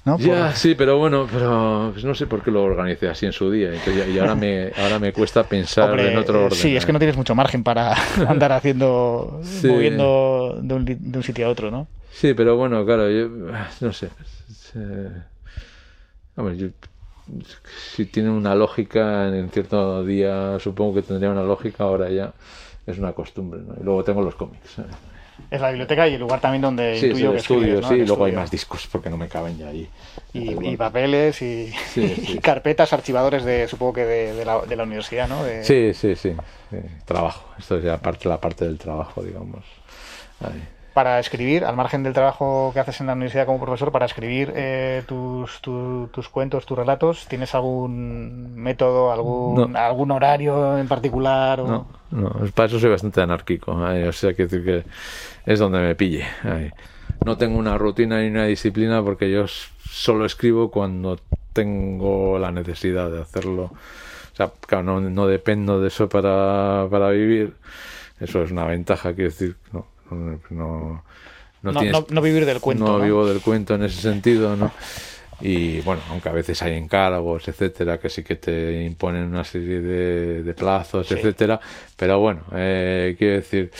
¿No? Ya, sí, pero bueno, pero pues no sé por qué lo organicé así en su día. Entonces, y ahora me, ahora me cuesta pensar Hombre, en otro orden. Sí, es que no tienes mucho margen para andar haciendo, sí. moviendo de un, de un, sitio a otro, ¿no? Sí, pero bueno, claro, yo no sé. Hombre, yo, si tiene una lógica en cierto día, supongo que tendría una lógica, ahora ya es una costumbre. ¿no? Y luego tengo los cómics. Es la biblioteca y el lugar también donde sí, intuyo el que estudio, escribes, ¿no? sí, el y luego hay más discos porque no me caben ya ahí. Y, y papeles y, Sí, sí. y carpetas, archivadores de, supongo que de, de, la, de la universidad, ¿no? De... Sí, sí, sí, Trabajo. Esto es ya parte, la parte del trabajo, digamos. Ahí. Para escribir, al margen del trabajo que haces en la universidad como profesor, para escribir eh, tus, tu, tus cuentos, tus relatos, ¿tienes algún método, algún, No. algún horario en particular? O... No, no, para eso soy bastante anárquico. o sea, que decir que es donde me pille. No tengo una rutina ni una disciplina porque yo solo escribo cuando tengo la necesidad de hacerlo. O sea, claro, no, no dependo de eso para, para vivir. Eso es una ventaja, quiero decir, no, no, no, no No, tienes- no- no vivir del cuento, No, ¿no? vivo del cuento en ese sentido, ¿no? Y bueno, aunque a veces hay encargos, etcétera, que sí que te imponen una serie de, de plazos, Sí. etcétera, pero bueno, eh, quiero decir,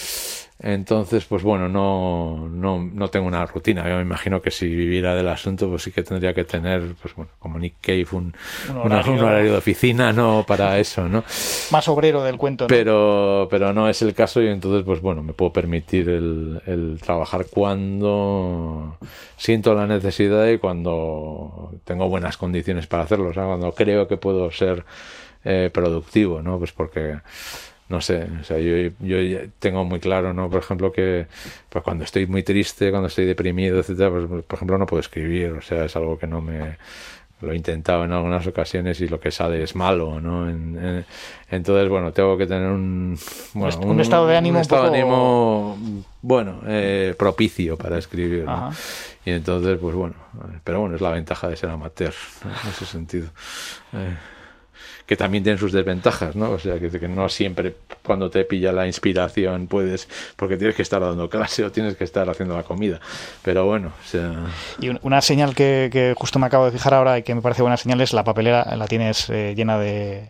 entonces, pues bueno, no, no, no tengo una rutina. Yo me imagino que si viviera del asunto, pues sí que tendría que tener, pues bueno, como Nick Cave, un, Un una- horario. un horario de oficina, ¿no? Para eso, ¿no? Más obrero del cuento, ¿no? pero pero no es el caso y entonces pues bueno me puedo permitir el, el trabajar cuando siento la necesidad y cuando tengo buenas condiciones para hacerlo o sea cuando creo que puedo ser eh, productivo no pues porque no sé, o sea, yo, yo tengo muy claro, ¿no? Por ejemplo, que pues cuando estoy muy triste, cuando estoy deprimido, etcétera, pues por ejemplo no puedo escribir, o sea, es algo que no me lo he intentado en algunas ocasiones y lo que sale es malo, ¿no? entonces, bueno, tengo que tener un, un, estado de ánimo, un estado de ánimo bueno, eh, propicio para escribir. Y entonces, pues bueno, pero bueno, es la ventaja de ser amateur, en ese sentido. Eh, que también tienen sus desventajas, ¿no? O sea, que, no siempre cuando te pilla la inspiración puedes, porque tienes que estar dando clase o tienes que estar haciendo la comida. Pero bueno, o sea... Y una señal que, que justo me acabo de fijar ahora y que me parece buena señal es la papelera, la tienes eh, llena de,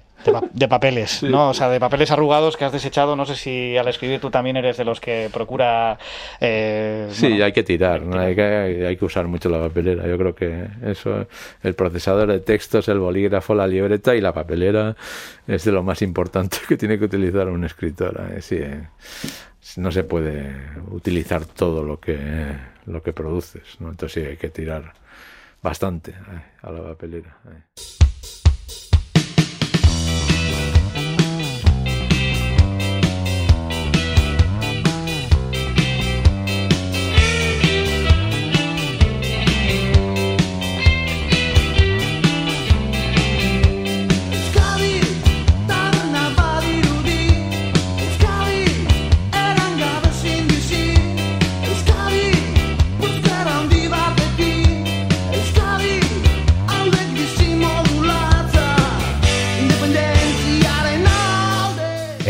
de, papeles, ¿no? O sea, de papeles arrugados que has desechado. No sé si al escribir tú también eres de los que procura. Eh, sí, hay que tirar, ¿no? hay, que, hay que usar mucho la papelera. Yo creo que eso, el procesador de textos, el bolígrafo, la libreta y la papelera es de lo más importante que tiene que utilizar un escritor. ¿eh? Sí, eh, no se puede utilizar todo lo que, lo que produces, ¿no? Entonces sí, hay que tirar bastante a la papelera.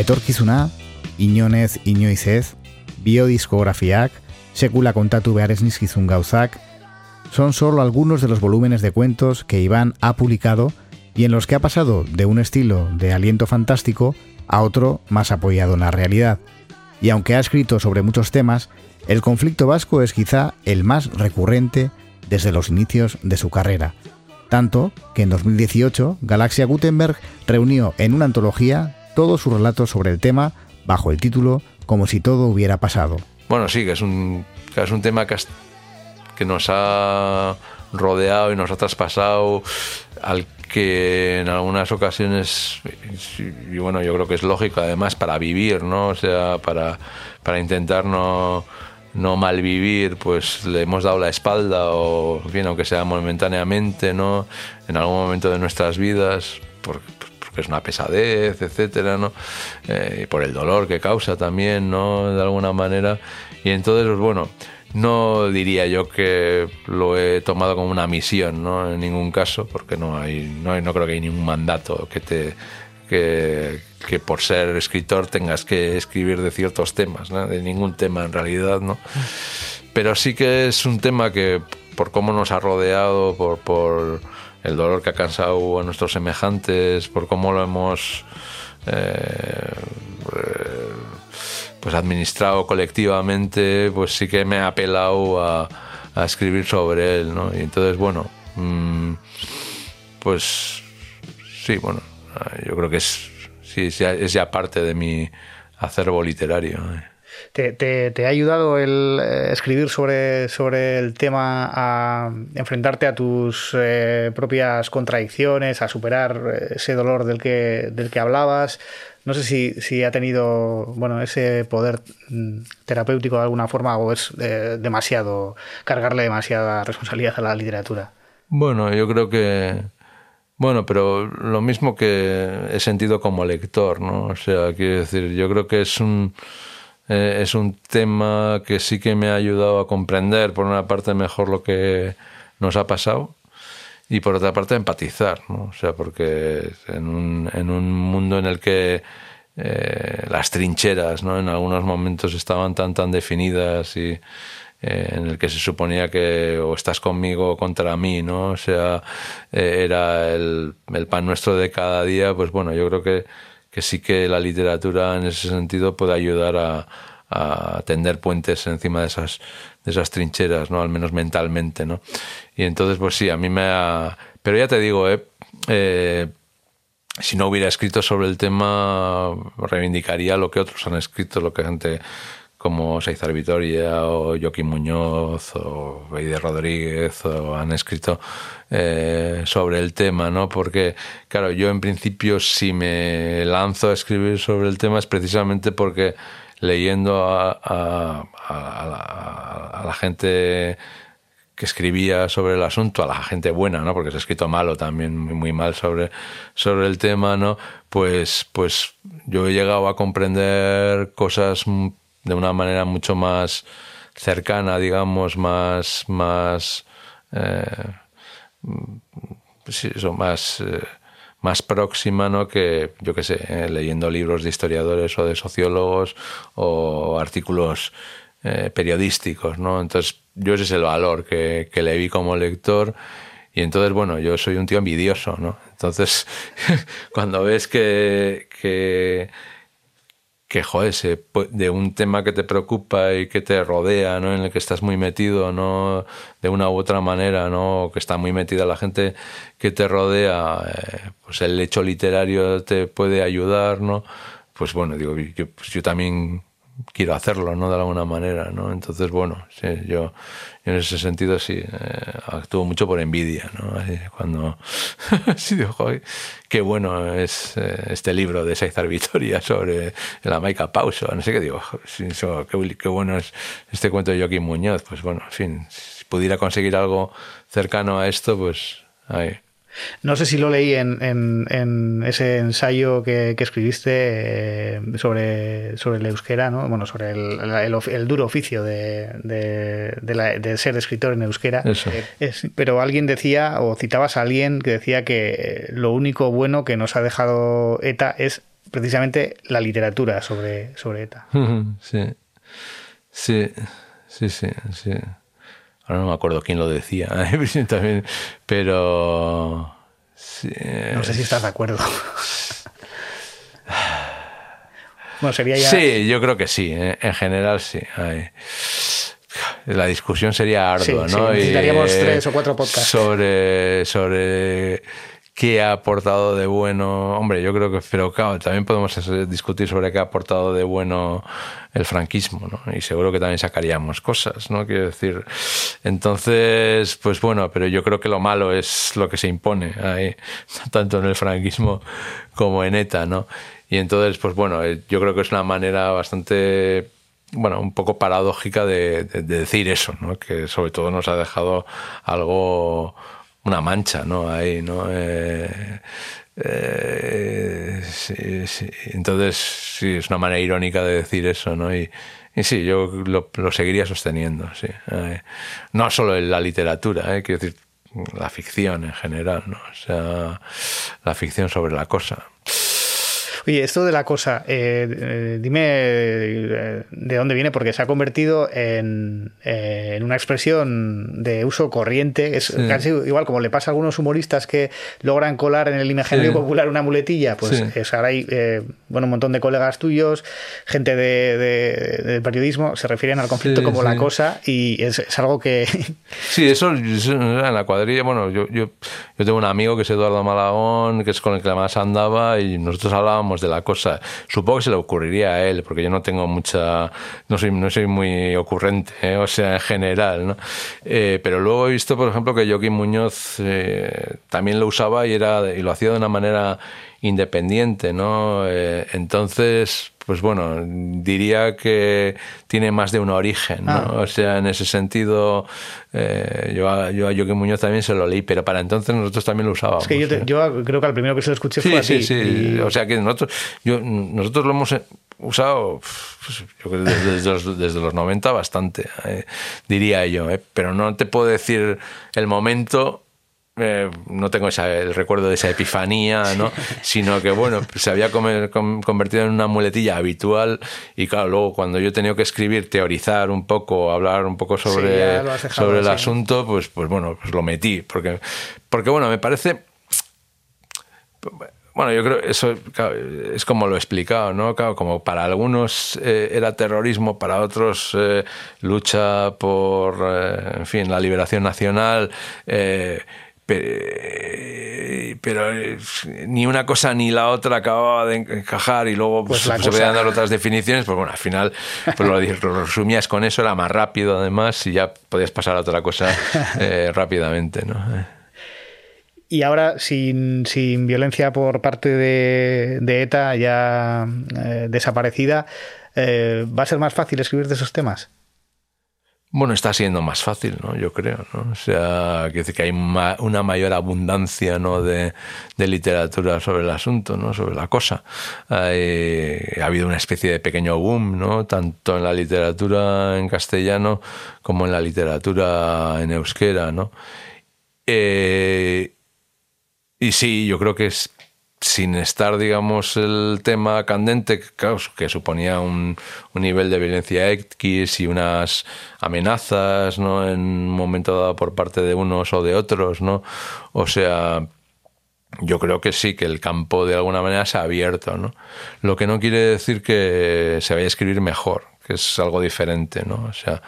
Etorkizuna, inonez inoiz ez, biodiskografiak, sekula kontatu behar ez nizkizun son solo algunos de los volúmenes de cuentos que Iván ha publicado y en los que ha pasado de un estilo de aliento fantástico a otro más apoyado en la realidad. Y aunque ha escrito sobre muchos temas, el conflicto vasco es quizá el más recurrente desde los inicios de su carrera. Tanto que en 2018 Galaxia Gutenberg reunió en una antología todo su relato sobre el tema bajo el título Como si todo hubiera pasado. Bueno, sí, que es un, es un tema que, que nos ha rodeado y nos ha traspasado, al que en algunas ocasiones, y bueno, yo creo que es lógico además para vivir, ¿no? O sea, para, para intentar no, no malvivir, pues le hemos dado la espalda, o bien, aunque sea momentáneamente, ¿no? En algún momento de nuestras vidas, es una pesadez, etcétera, ¿no? Eh, por el dolor que causa también, ¿no? De alguna manera. Y entonces, pues bueno, no diría yo que lo he tomado como una misión, ¿no? En ningún caso, porque no hay, no, no creo que hay ningún mandato que te que, que, por ser escritor tengas que escribir de ciertos temas, ¿no? de ningún tema en realidad, ¿no? Pero sí que es un tema que por cómo nos ha rodeado, por, por el dolor que ha cansado a nuestros semejantes, por cómo lo hemos eh, pues administrado colectivamente, pues sí que me ha apelado a, escribir sobre él, ¿no? Y entonces, bueno, mm, pues sí, bueno, yo creo que es, sí, es ya parte de mi acervo literario. ¿eh? ¿Te, ha ayudado el eh, escribir sobre, sobre el tema a enfrentarte a tus eh, propias contradicciones, a superar eh, ese dolor del que, del que hablabas? No sé si, si ha tenido bueno, ese poder mm, terapéutico de alguna forma o es demasiado, cargarle demasiada responsabilidad a la literatura. Bueno, yo creo que, bueno, pero lo mismo que he sentido como lector, ¿no? O sea, quiero decir, yo creo que es un eh, es un tema que sí que me ha ayudado a comprender, por una parte, mejor lo que nos ha pasado y por otra parte, empatizar, ¿no? O sea, porque en un, en un mundo en el que eh, las trincheras, ¿no? En algunos momentos estaban tan, tan definidas y eh, en el que se suponía que o estás conmigo o contra mí, ¿no? O sea, era el, el pan nuestro de cada día, pues bueno, yo creo que que sí que la literatura en ese sentido puede ayudar a, tender puentes encima de esas, de esas trincheras, ¿no? Al menos mentalmente, ¿no? Y entonces, pues sí, a mí me ha... Pero ya te digo, ¿eh? eh si no hubiera escrito sobre el tema, reivindicaría lo que otros han escrito, lo que gente como Seizar Vitoria o Joaquín Muñoz o Beide Rodríguez o han escrito eh, sobre el tema, ¿no? Porque, claro, yo en principio si me lanzo a escribir sobre el tema es precisamente porque leyendo a, a, la, gente que escribía sobre el asunto, a la gente buena, ¿no? Porque se ha escrito malo también, muy, mal sobre, sobre el tema, ¿no? Pues, pues yo he llegado a comprender cosas de una manera mucho más cercana, digamos, más, más, eh, eso, más, eh, más próxima, ¿no? Que, yo qué sé, eh, leyendo libros de historiadores o de sociólogos o artículos periodísticos, ¿no? Entonces, yo ese es el valor que, que le vi como lector. Y entonces, bueno, yo soy un tío envidioso, ¿no? Entonces, cuando ves que, que, que joder, de un tema que te preocupa y que te rodea, ¿no? En el que estás muy metido, ¿no? De una u otra manera, ¿no? Que está muy metida la gente que te rodea, eh, pues el hecho literario te puede ayudar, ¿no? Pues bueno, digo, pues yo también quiero hacerlo, ¿no? De alguna manera, ¿no? Entonces, bueno, sí, yo, en ese sentido sí, eh, mucho por envidia, ¿no? cuando, sí, digo, qué bueno es eh, este libro de Saizar Vitoria sobre la Maica Pauso, no sé qué digo, qué, qué, bueno es este cuento de Joaquín Muñoz, pues bueno, en fin, si pudiera conseguir algo cercano a esto, pues ahí. No sé si lo leí en, en, ese ensayo que, escribiste eh, sobre, sobre el euskera, ¿no? bueno, sobre el, el, duro oficio de, de, ser escritor en euskera. Pero alguien decía, o citabas a alguien que decía que lo único bueno que nos ha dejado ETA es precisamente la literatura sobre, sobre ETA. Sí, sí, sí, sí. sí. Ahora no me acuerdo quién lo decía, también, pero... No sé si estás de acuerdo. bueno, sería ya... Sí, yo creo que sí, ¿eh? en general sí. La discusión sería ardua, ¿no? necesitaríamos tres o cuatro podcasts. Sobre, sobre qué ha aportado de bueno. Hombre, yo creo que, pero claro, también podemos discutir sobre qué ha aportado de bueno el franquismo, ¿no? Y seguro que también sacaríamos cosas, ¿no? Quiero decir, entonces, pues bueno, pero yo creo que lo malo es lo que se impone ahí, tanto en el franquismo como en ETA, ¿no? Y entonces, pues bueno, eh, yo creo que es una manera bastante bueno, un poco paradójica de, de, decir eso, ¿no? Que sobre todo nos ha dejado algo una mancha, ¿no? Ahí, ¿no? Eh, eh, sí, sí. Entonces, sí, es una manera irónica de decir eso, ¿no? Y, sí, yo lo, seguiría sosteniendo, sí. Eh, no solo en la literatura, ¿eh? quiero decir, la ficción en general, ¿no? O sea, la ficción sobre la cosa. Oye, esto de la cosa, eh, eh, dime eh, de dónde viene, porque se ha convertido en, una expresión de uso corriente. Es casi igual como le pasa a algunos humoristas que logran colar en el imaginario popular una muletilla. Pues ahora hay bueno, un montón de colegas tuyos, gente de, del periodismo, se refieren al conflicto como la cosa y es, algo que. Sí, eso, en la cuadrilla. Bueno, yo, yo, yo tengo un amigo que es Eduardo Malagón, que es con el que más andaba y nosotros hablábamos de la cosa. Supongo que se le ocurriría a él, porque yo no tengo mucha, no soy, no soy muy ocurrente, ¿eh? o sea, en general, ¿no? Eh, pero luego he visto, por ejemplo, que Joaquín Muñoz eh, también lo usaba y, era, y lo hacía de una manera independiente, ¿no? entonces, pues bueno, diría que tiene más de un origen, ¿no? Ah. O sea, en ese sentido, eh, yo, a, yo a Joaquín Muñoz también se lo leí, pero para entonces nosotros también lo usábamos. Es que yo, yo creo que al primero que se lo escuché fue sí, Sí, sí, o sea que nosotros, yo, nosotros lo hemos usado pues, yo creo desde, los, desde los 90 bastante, eh, diría yo, eh, pero no te puedo decir el momento eh, no tengo el recuerdo de esa epifanía, ¿no? sino que bueno, se había convertido en una muletilla habitual y claro, luego cuando yo he tenido que escribir, teorizar un poco, hablar un poco sobre, sobre el asunto, pues, pues bueno, pues lo metí, porque, porque bueno, me parece... Bueno, yo creo que eso es como lo he explicado, ¿no? Claro, como para algunos eh, era terrorismo, para otros eh, lucha por, en fin, la liberación nacional pero, eh, ni una cosa ni la otra acababa de encajar y luego pues, pues se podían dar otras definiciones, pues bueno, al final pues lo, resumías con eso, era más rápido además y ya podías pasar a otra cosa eh, rápidamente, ¿no? Y ahora, sin, violencia por parte de, ETA ya eh, desaparecida, ¿va a ser más fácil escribir de esos temas? Bueno, está siendo más fácil, ¿no? Yo creo, ¿no? O sea, que, hay una mayor abundancia, ¿no? De, literatura sobre el asunto, ¿no? Sobre la cosa. ha habido una especie de pequeño boom, ¿no? Tanto en la literatura en castellano como en la literatura en euskera, ¿no? Eh, y sí, yo creo que es, sin estar, digamos, el tema candente, que suponía un, nivel de violencia X y unas amenazas, ¿no? En un momento dado por parte de unos o de otros, ¿no? O sea, yo creo que sí, que el campo de alguna manera se ha abierto, ¿no? Lo que no quiere decir que se vaya a escribir mejor, que es algo diferente, ¿no? O sea,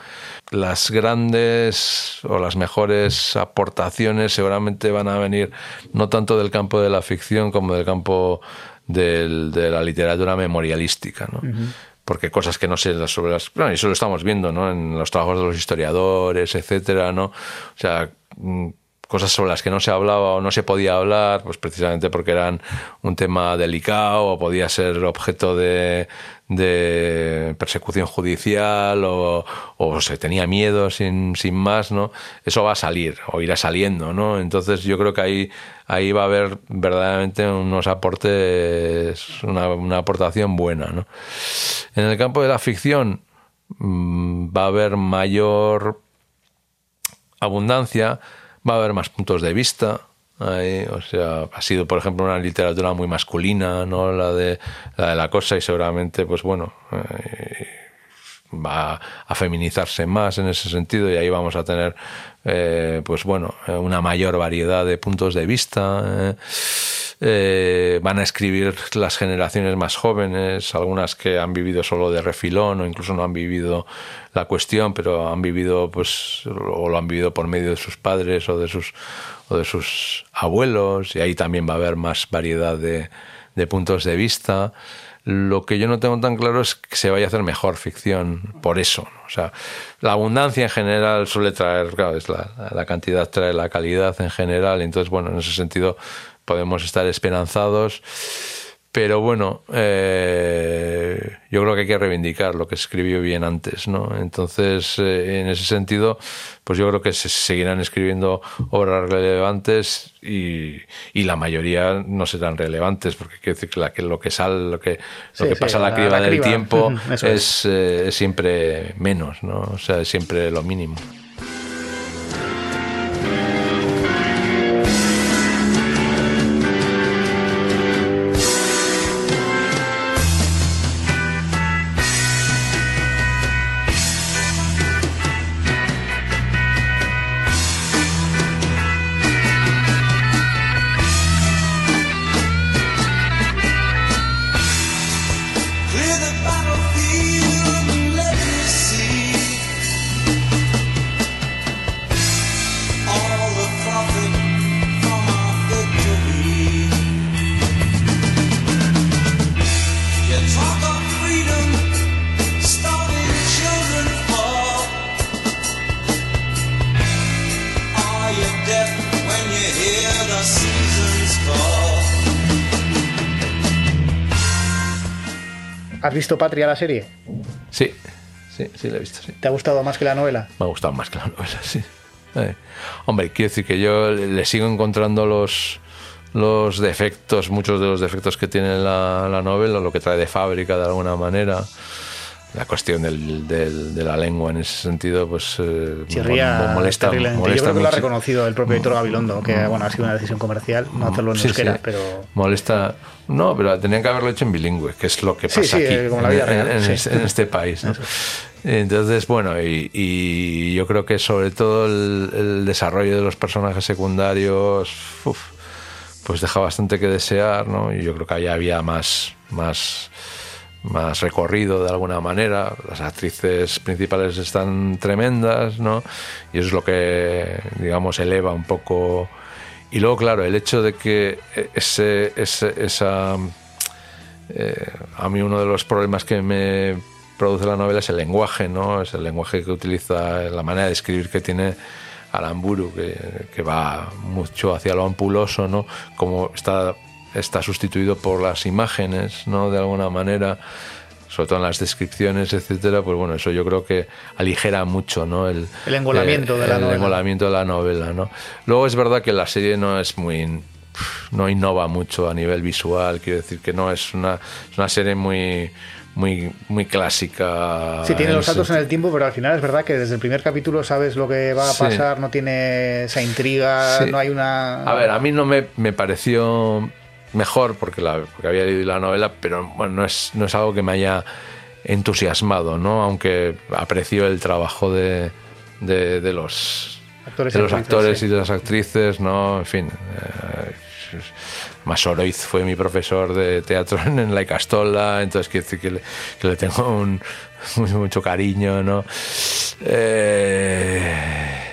las grandes o las mejores aportaciones seguramente van a venir no tanto del campo de la ficción como del campo de la literatura memorialística, ¿no? Porque cosas que no sé sobre las... Bueno, eso lo estamos viendo, ¿no? En los trabajos de los historiadores, etcétera, ¿no? O sea, mm, cosas sobre las que no se hablaba o no se podía hablar, pues precisamente porque eran un tema delicado o podía ser objeto de, de persecución judicial o, se tenía miedo sin, sin, más, ¿no? Eso va a salir o irá saliendo, ¿no? Entonces yo creo que ahí, ahí va a haber verdaderamente unos aportes, una, aportación buena, ¿no? En el campo de la ficción mm, va a haber mayor abundancia, va a haber más puntos de vista, o sea, ha sido, por ejemplo, una literatura muy masculina, ¿no? La de la, de la cosa y seguramente, pues bueno, eh, va a feminizarse más en ese sentido y ahí vamos a tener, eh, pues bueno, una mayor variedad de puntos de vista. ¿eh? van a escribir las generaciones más jóvenes, algunas que han vivido solo de refilón o incluso no han vivido la cuestión, pero han vivido, pues, o lo han vivido por medio de sus padres o de sus o de sus abuelos, y ahí también va a haber más variedad de, puntos de vista. Lo que yo no tengo tan claro es que se vaya a hacer mejor ficción por eso. O sea, la abundancia en general suele traer, claro, es la, la, cantidad trae la calidad en general, entonces, bueno, en ese sentido podemos estar esperanzados. Pero bueno, eh, yo creo que hay que reivindicar lo que escribió bien antes, ¿no? Entonces, eh, en ese sentido, pues yo creo que se seguirán escribiendo obras relevantes y, la mayoría no serán relevantes, porque quiero decir que, lo que sale, lo que, lo que pasa a la, criba del tiempo es, eh, es siempre menos, ¿no? O sea, es siempre lo mínimo. Visto Patria la serie? Sí, sí, sí la he visto. Sí. ¿Te ha gustado más que la novela? Me ha gustado más que la novela, sí. Eh, hombre, quiero decir que yo le sigo encontrando los, los defectos, muchos de los defectos que tiene la, la novela, lo que trae de fábrica de alguna manera la cuestión del, de la lengua en ese sentido pues eh, molesta, molesta yo creo que lo ha reconocido el propio editor Gabilondo que bueno ha sido una decisión comercial no hacerlo en euskera pero molesta no pero tenían que haberlo hecho en bilingüe que es lo que pasa aquí en, este, país entonces bueno y, yo creo que sobre todo el, desarrollo de los personajes secundarios pues deja bastante que desear no y yo creo que ahí había más más más recorrido de alguna manera. Las actrices principales están tremendas, ¿no? Y eso es lo que, digamos, eleva un poco. Y luego, claro, el hecho de que ese, esa. Eh, a mí uno de los problemas que me produce la novela es el lenguaje, ¿no? Es el lenguaje que utiliza, la manera de escribir que tiene Aramburu, que, que va mucho hacia lo ampuloso, ¿no? Como está está sustituido por las imágenes, ¿no? De alguna manera. sobre todo en las descripciones, etcétera, pues bueno, eso yo creo que aligera mucho, ¿no? El, el engolamiento de la el novela. engolamiento de la novela, ¿no? Luego es verdad que la serie no es muy no innova mucho a nivel visual, quiero decir que no es una, es una serie muy muy, muy clásica. Sí, tiene los saltos en el tiempo, pero al final es verdad que desde el primer capítulo sabes lo que va a pasar, no tiene esa intriga, no hay una... A ver, a mí no me, me pareció mejor porque, la, porque había leído la novela, pero bueno, no es, no es algo que me haya entusiasmado, ¿no? Aunque aprecio el trabajo de, de, de los actores, de los actores sí. y de las actrices, ¿no? En fin. Eh, Masoroiz fue mi profesor de teatro en la Icastola, entonces quiero decir que le, que le tengo un, mucho cariño, ¿no? Eh...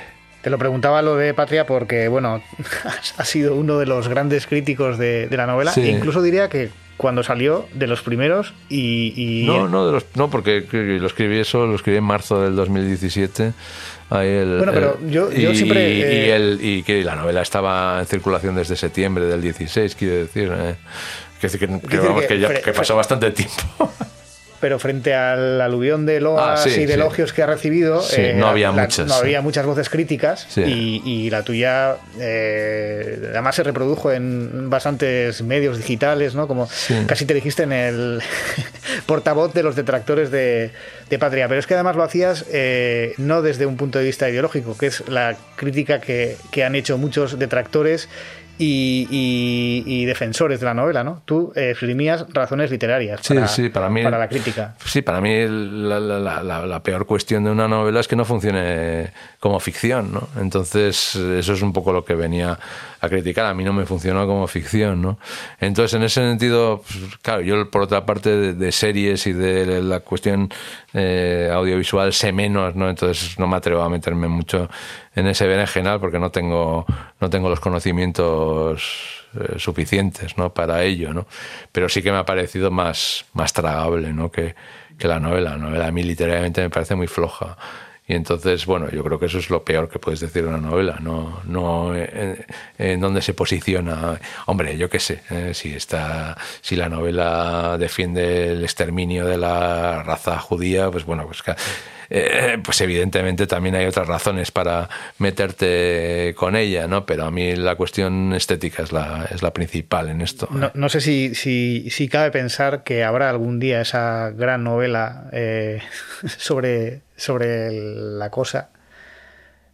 Te lo preguntaba lo de Patria porque, bueno, has sido uno de los grandes críticos de, de la novela. Sí. E incluso diría que cuando salió de los primeros y... y... No, no, de los, no, porque lo escribí eso, lo escribí en marzo del 2017. Ahí el, bueno, pero el, yo, yo y, siempre... Y, eh... el, y, que la novela estaba en circulación desde septiembre del 16, quiero decir. Eh. Que, que, vamos, que, ya, que pasó bastante tiempo. pero frente al aluvión de loas ah, sí, y de sí. elogios que ha recibido, sí, eh, no había la, muchas. No había muchas voces críticas y, y la tuya eh, además se reprodujo en bastantes medios digitales, ¿no? Como casi te dijiste en el portavoz de los detractores de, de, Patria. Pero es que además lo hacías eh, no desde un punto de vista ideológico, que es la crítica que, que han hecho muchos detractores y, y, y, defensores de la novela, ¿no? Tú eh, exprimías razones literarias para, sí, sí, para, mí, para la crítica. Sí, para mí la, la, la, la, peor cuestión de una novela es que no funcione como ficción, ¿no? Entonces, eso es un poco lo que venía a criticar. A mí no me funcionó como ficción, ¿no? Entonces, en ese sentido, pues, claro, yo por otra parte de, series y de la cuestión eh, audiovisual sé menos, ¿no? Entonces no me atrevo a meterme mucho en ese berenjenal porque no tengo, no tengo los conocimientos eh, suficientes, ¿no? Para ello, ¿no? Pero sí que me ha parecido más, más tragable, ¿no? Que, que la novela. La novela a mí literalmente me parece muy floja. Y entonces, bueno, yo creo que eso es lo peor que puedes decir de una novela, no, no en, en dónde se posiciona. Hombre, yo qué sé, eh, si está, si la novela defiende el exterminio de la raza judía, pues bueno, pues, eh, pues evidentemente también hay otras razones para meterte con ella, ¿no? Pero a mí la cuestión estética es la, es la principal en esto. No, no sé si, si, cabe pensar que habrá algún día esa gran novela eh, sobre sobre la cosa.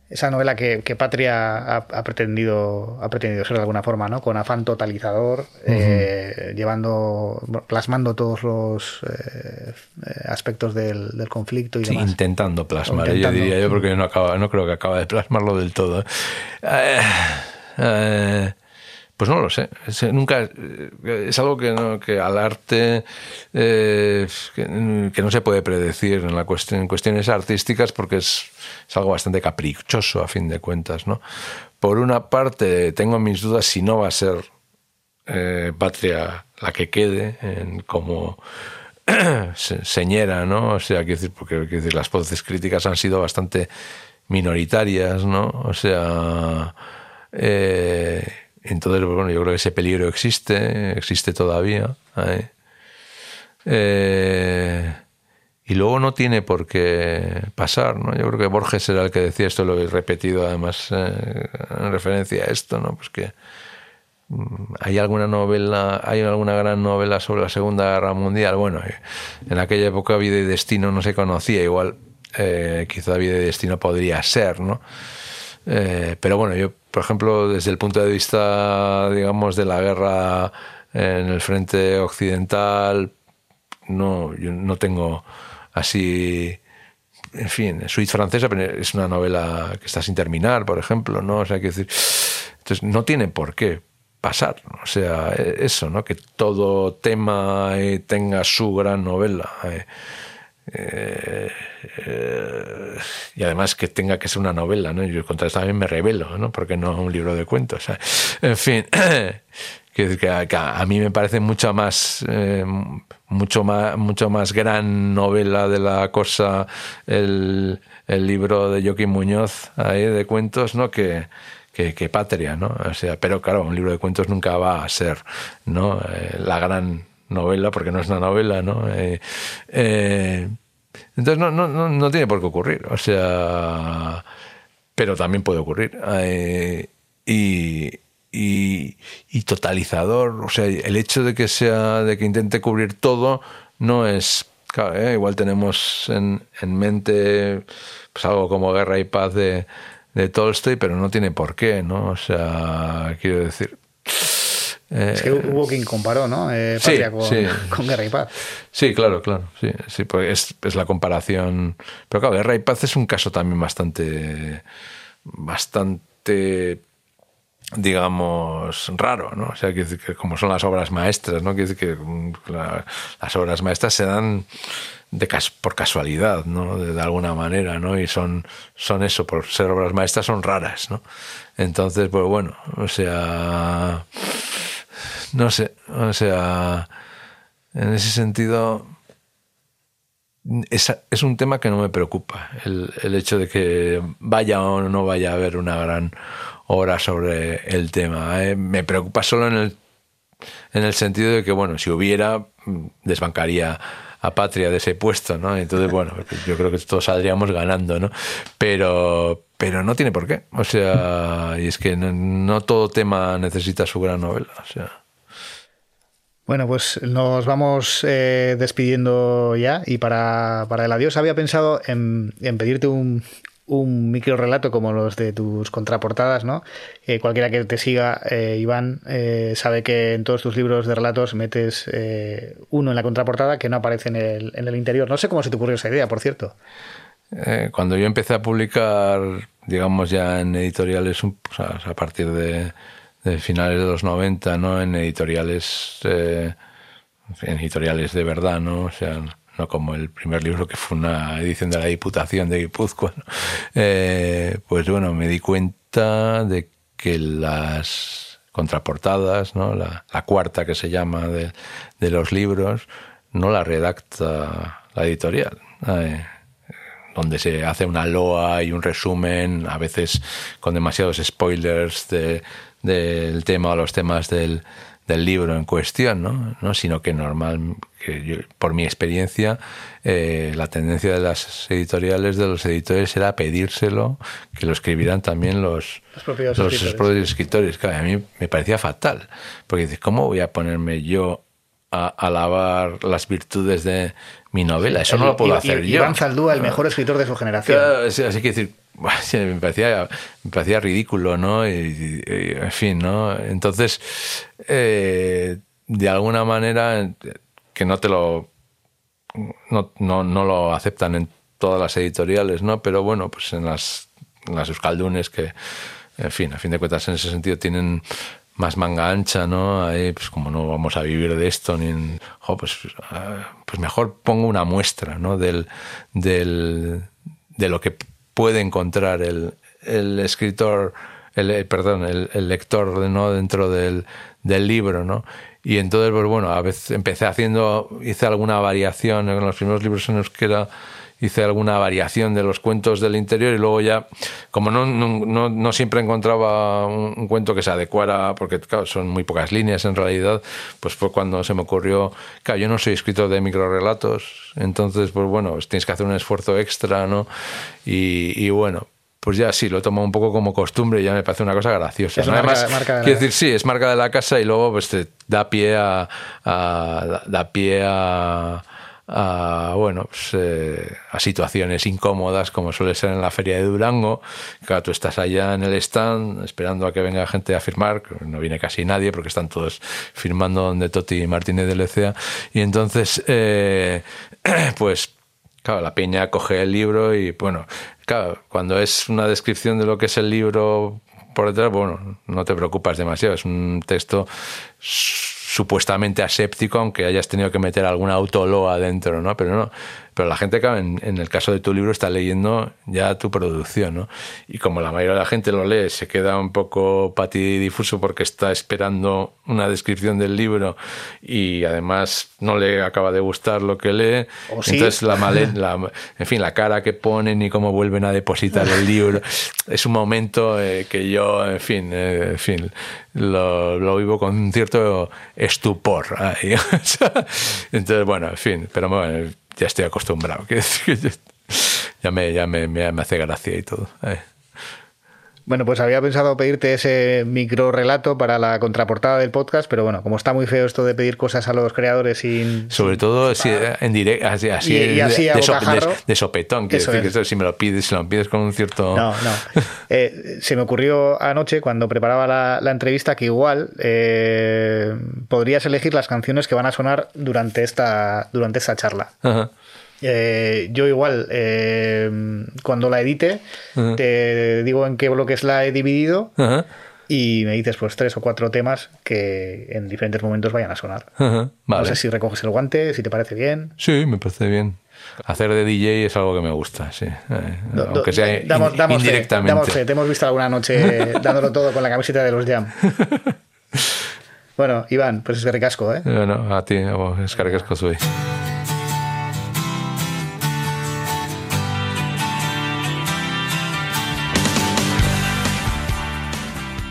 Esa novela que, que Patria ha, ha, pretendido, ha pretendido ser de alguna forma, ¿no? Con afán totalizador, uh -huh. eh, llevando, plasmando todos los eh, aspectos del, del, conflicto y sí, demás. intentando plasmar, intentando. yo diría yo, porque no, acaba, no creo que acaba de plasmarlo del todo. Eh, pues no lo sé. Es, nunca es algo que, no, que al arte eh, que, no se puede predecir en la cuestión, en cuestiones artísticas porque es, es, algo bastante caprichoso a fin de cuentas, ¿no? Por una parte tengo mis dudas si no va a ser eh, Patria la que quede como señera, ¿no? O sea, quiero decir, porque decir, las voces críticas han sido bastante minoritarias, ¿no? O sea, eh, entonces, bueno, yo creo que ese peligro existe, existe todavía. ¿eh? Eh, y luego no tiene por qué pasar, ¿no? Yo creo que Borges era el que decía esto, lo he repetido además eh, en referencia a esto, ¿no? Pues que mm, hay alguna novela, hay alguna gran novela sobre la Segunda Guerra Mundial. Bueno, en aquella época Vida y Destino no se conocía, igual eh, quizá Vida y Destino podría ser, ¿no? Eh, pero bueno, yo, por ejemplo, desde el punto de vista, digamos, de la guerra en el frente occidental, no, yo no tengo así. En fin, Suite Francesa es una novela que está sin terminar, por ejemplo, ¿no? O sea, hay que decir. Entonces, no tiene por qué pasar. O sea, eso, ¿no? Que todo tema eh, tenga su gran novela. Eh, eh, eh, y además que tenga que ser una novela, ¿no? Yo contra eso también me revelo, ¿no? Porque no un libro de cuentos. ¿eh? En fin, que, que, que, a mí me parece mucho más, eh, mucho más, mucho más gran novela de la cosa el, el libro de Joaquín Muñoz ahí de cuentos, ¿no? Que, que, Patria, ¿no? O sea, pero claro, un libro de cuentos nunca va a ser, ¿no? Eh, la gran novela, porque no es una novela, ¿no? Eh, eh, entonces no, no, no, no, tiene por qué ocurrir, o sea, pero también puede ocurrir. Eh, y, y, totalizador, o sea, el hecho de que sea, de que intente cubrir todo, no es, claro, igual tenemos en, en mente pues algo como Guerra y Paz de, de Tolstoy, pero no tiene por qué, ¿no? O sea, quiero decir, es que hubo quien comparó, ¿no? Eh, Patria con, Guerra y Paz. Sí, claro, claro. Sí, sí pues es, la comparación. Pero claro, Guerra y Paz es un caso también bastante. bastante digamos, raro, ¿no? O sea, que, como son las obras maestras, ¿no? Quiere decir que mm, las obras maestras se dan de por casualidad, ¿no? De, de, alguna manera, ¿no? Y son, son eso, por ser obras maestras, son raras, ¿no? Entonces, pues bueno, o sea no sé, o sea, en ese sentido es, es un tema que no me preocupa, el, el, hecho de que vaya o no vaya a haber una gran obra sobre el tema. ¿eh? Me preocupa solo en el, en el sentido de que, bueno, si hubiera, desbancaría a Patria de ese puesto, ¿no? Entonces, bueno, yo creo que todos saldríamos ganando, ¿no? Pero, pero no tiene por qué. O sea, y es que no, no todo tema necesita su gran novela. O sea. Bueno, pues nos vamos eh, despidiendo ya y para, el adiós había pensado en, pedirte un, un micro relato como los de tus contraportadas, ¿no? Eh, cualquiera que te siga, eh, Iván, sabe que en todos tus libros de relatos metes uno en la contraportada que no aparece en el, en el interior. No sé cómo se te ocurrió esa idea, por cierto. cuando yo empecé a publicar, digamos ya en editoriales, a partir de de finales de los 90, ¿no? En editoriales, eh, en editoriales de verdad, ¿no? O sea, no como el primer libro que fue una edición de la Diputación de Guipúzcoa, eh, pues bueno, me di cuenta de que las contraportadas, ¿no? La, cuarta que se llama de, de, los libros, no la redacta la editorial. Eh, donde se hace una loa y un resumen, a veces con demasiados spoilers de, del tema o los temas del, del libro en cuestión, ¿no? ¿no? sino que normal, que yo, por mi experiencia, eh, la tendencia de las editoriales, de los editores, era pedírselo, que lo escribieran también los, los propios los escritores. escritores. Claro, a mí me parecía fatal, porque dices, ¿cómo voy a ponerme yo a alabar las virtudes de mi novela? Eso no lo puedo hacer yo. Iván Zaldúa, el mejor escritor de su generación. Claro, así que decir, me parecía, me parecía ridículo, ¿no? Y, en fin, ¿no? Entonces, eh, de alguna manera, que no te lo. No, no, no, lo aceptan en todas las editoriales, ¿no? Pero bueno, pues en las, en las euskaldunes que, en fin, a fin de cuentas, en ese sentido tienen más manga ancha, ¿no? Ahí, pues como no vamos a vivir de esto, ni pues, ah, pues mejor pongo una muestra, ¿no? Del, del, de lo que puede encontrar el, el escritor, el, eh, perdón, el, el, lector ¿no? dentro del, del libro, ¿no? Y entonces, pues bueno, a veces empecé haciendo, hice alguna variación en los primeros libros en euskera, hice alguna variación de los cuentos del interior y luego ya, como no, no, no siempre encontraba un, cuento que se adecuara, porque claro, son muy pocas líneas en realidad, pues fue cuando se me ocurrió, claro, yo no soy escritor de microrelatos, entonces, pues bueno, pues tienes que hacer un esfuerzo extra, ¿no? Y, y bueno, pues ya sí, lo he tomado un poco como costumbre y ya me parece una cosa graciosa. Es Además, marca, quiero decir, sí, es marca de la casa y luego pues te da pie a, a da pie a, a, bueno, pues, eh, a situaciones incómodas como suele ser en la feria de Durango. Claro, tú estás allá en el stand esperando a que venga gente a firmar, no viene casi nadie porque están todos firmando donde Toti Martínez de Lecea. Y entonces, eh, pues, claro, la peña coge el libro y, bueno, claro, cuando es una descripción de lo que es el libro por detrás, bueno, no te preocupas demasiado, es un texto supuestamente aséptico, aunque hayas tenido que meter alguna autoloa dentro, ¿no? Pero no, pero la gente, en, en, el caso de tu libro, está leyendo ya tu producción, ¿no? Y como la mayoría de la gente lo lee, se queda un poco patidifuso porque está esperando una descripción del libro y además no le acaba de gustar lo que lee. Entonces, la, la, en fin, la cara que ponen y cómo vuelven a depositar el libro, es un momento eh, que yo, en fin, eh, en fin, lo, lo, vivo con un cierto estupor. Entonces, bueno, en fin, pero bueno, ya estoy acostumbrado. ya me, ya me, me, hace gracia y todo. Eh. Bueno, pues había pensado pedirte ese micro relato para la contraportada del podcast, pero bueno, como está muy feo esto de pedir cosas a los creadores sin. Sobre todo en directo, así, así, de, sopetón, que decir si me lo pides, si lo pides con un cierto. No, no. Eh, se me ocurrió anoche cuando preparaba la, entrevista que igual eh, podrías elegir las canciones que van a sonar durante esta, durante esta charla. Ajá. Eh, yo igual, eh, cuando la edite, te digo en qué bloques la he dividido y me dices pues tres o cuatro temas que en diferentes momentos vayan a sonar. No sé si recoges el guante, si te parece bien. Sí, me parece bien. Hacer de DJ es algo que me gusta, sí. Eh, aunque sea indirectamente. Te hemos visto alguna noche dándolo todo con la camiseta de los Jam. bueno, Iván, pues es que recasco, ¿eh? Bueno, a ti, es que recasco soy.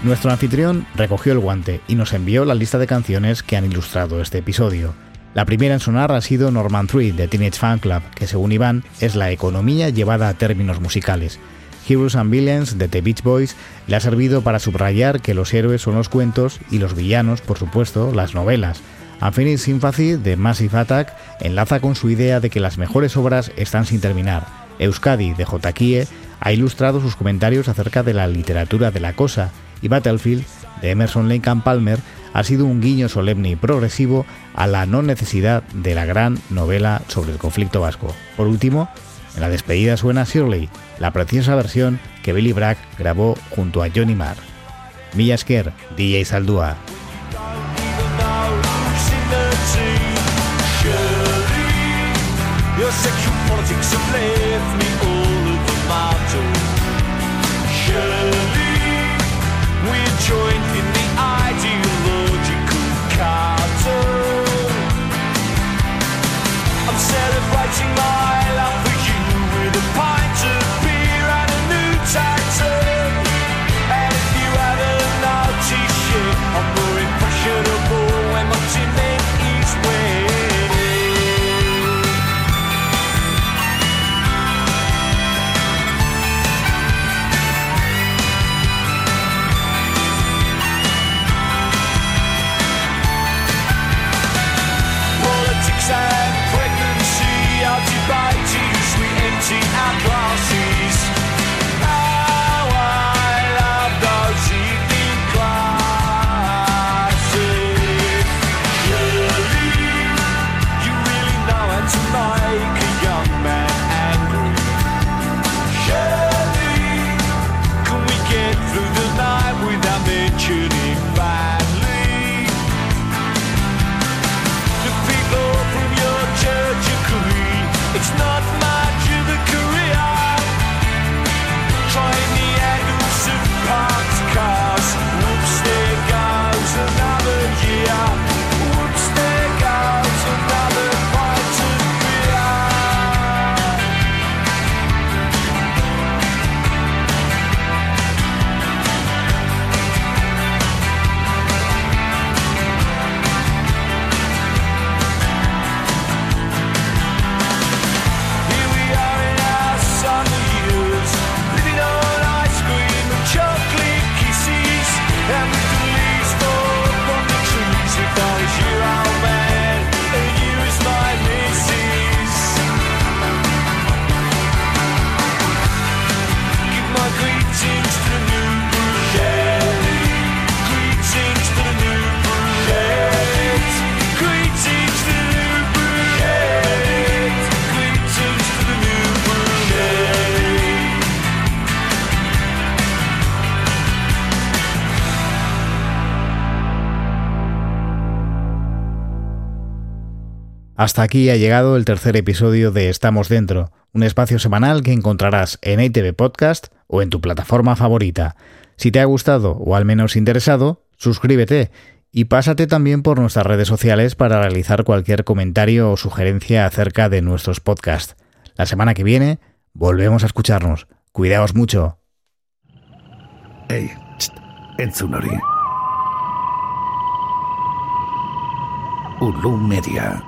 Nuestro anfitrión recogió el guante y nos envió la lista de canciones que han ilustrado este episodio. La primera en sonar ha sido Norman 3 de Teenage Fan Club, que según Iván es la economía llevada a términos musicales. Heroes and Villains de The Beach Boys le ha servido para subrayar que los héroes son los cuentos y los villanos, por supuesto, las novelas. Unfinished Sympathy de Massive Attack enlaza con su idea de que las mejores obras están sin terminar. Euskadi de J. ha ilustrado sus comentarios acerca de la literatura de la cosa y Battlefield de Emerson Lake Palmer ha sido un guiño solemne y progresivo a la no necesidad de la gran novela sobre el conflicto vasco. Por último, en la despedida suena Shirley, la preciosa versión que Billy Bragg grabó junto a Johnny Marr. Milla DJ Saldúa. writing my Hasta aquí ha llegado el tercer episodio de Estamos Dentro, un espacio semanal que encontrarás en ITV Podcast o en tu plataforma favorita. Si te ha gustado o al menos interesado, suscríbete y pásate también por nuestras redes sociales para realizar cualquier comentario o sugerencia acerca de nuestros podcasts. La semana que viene volvemos a escucharnos. Cuidaos mucho. Hey, Ulu Media.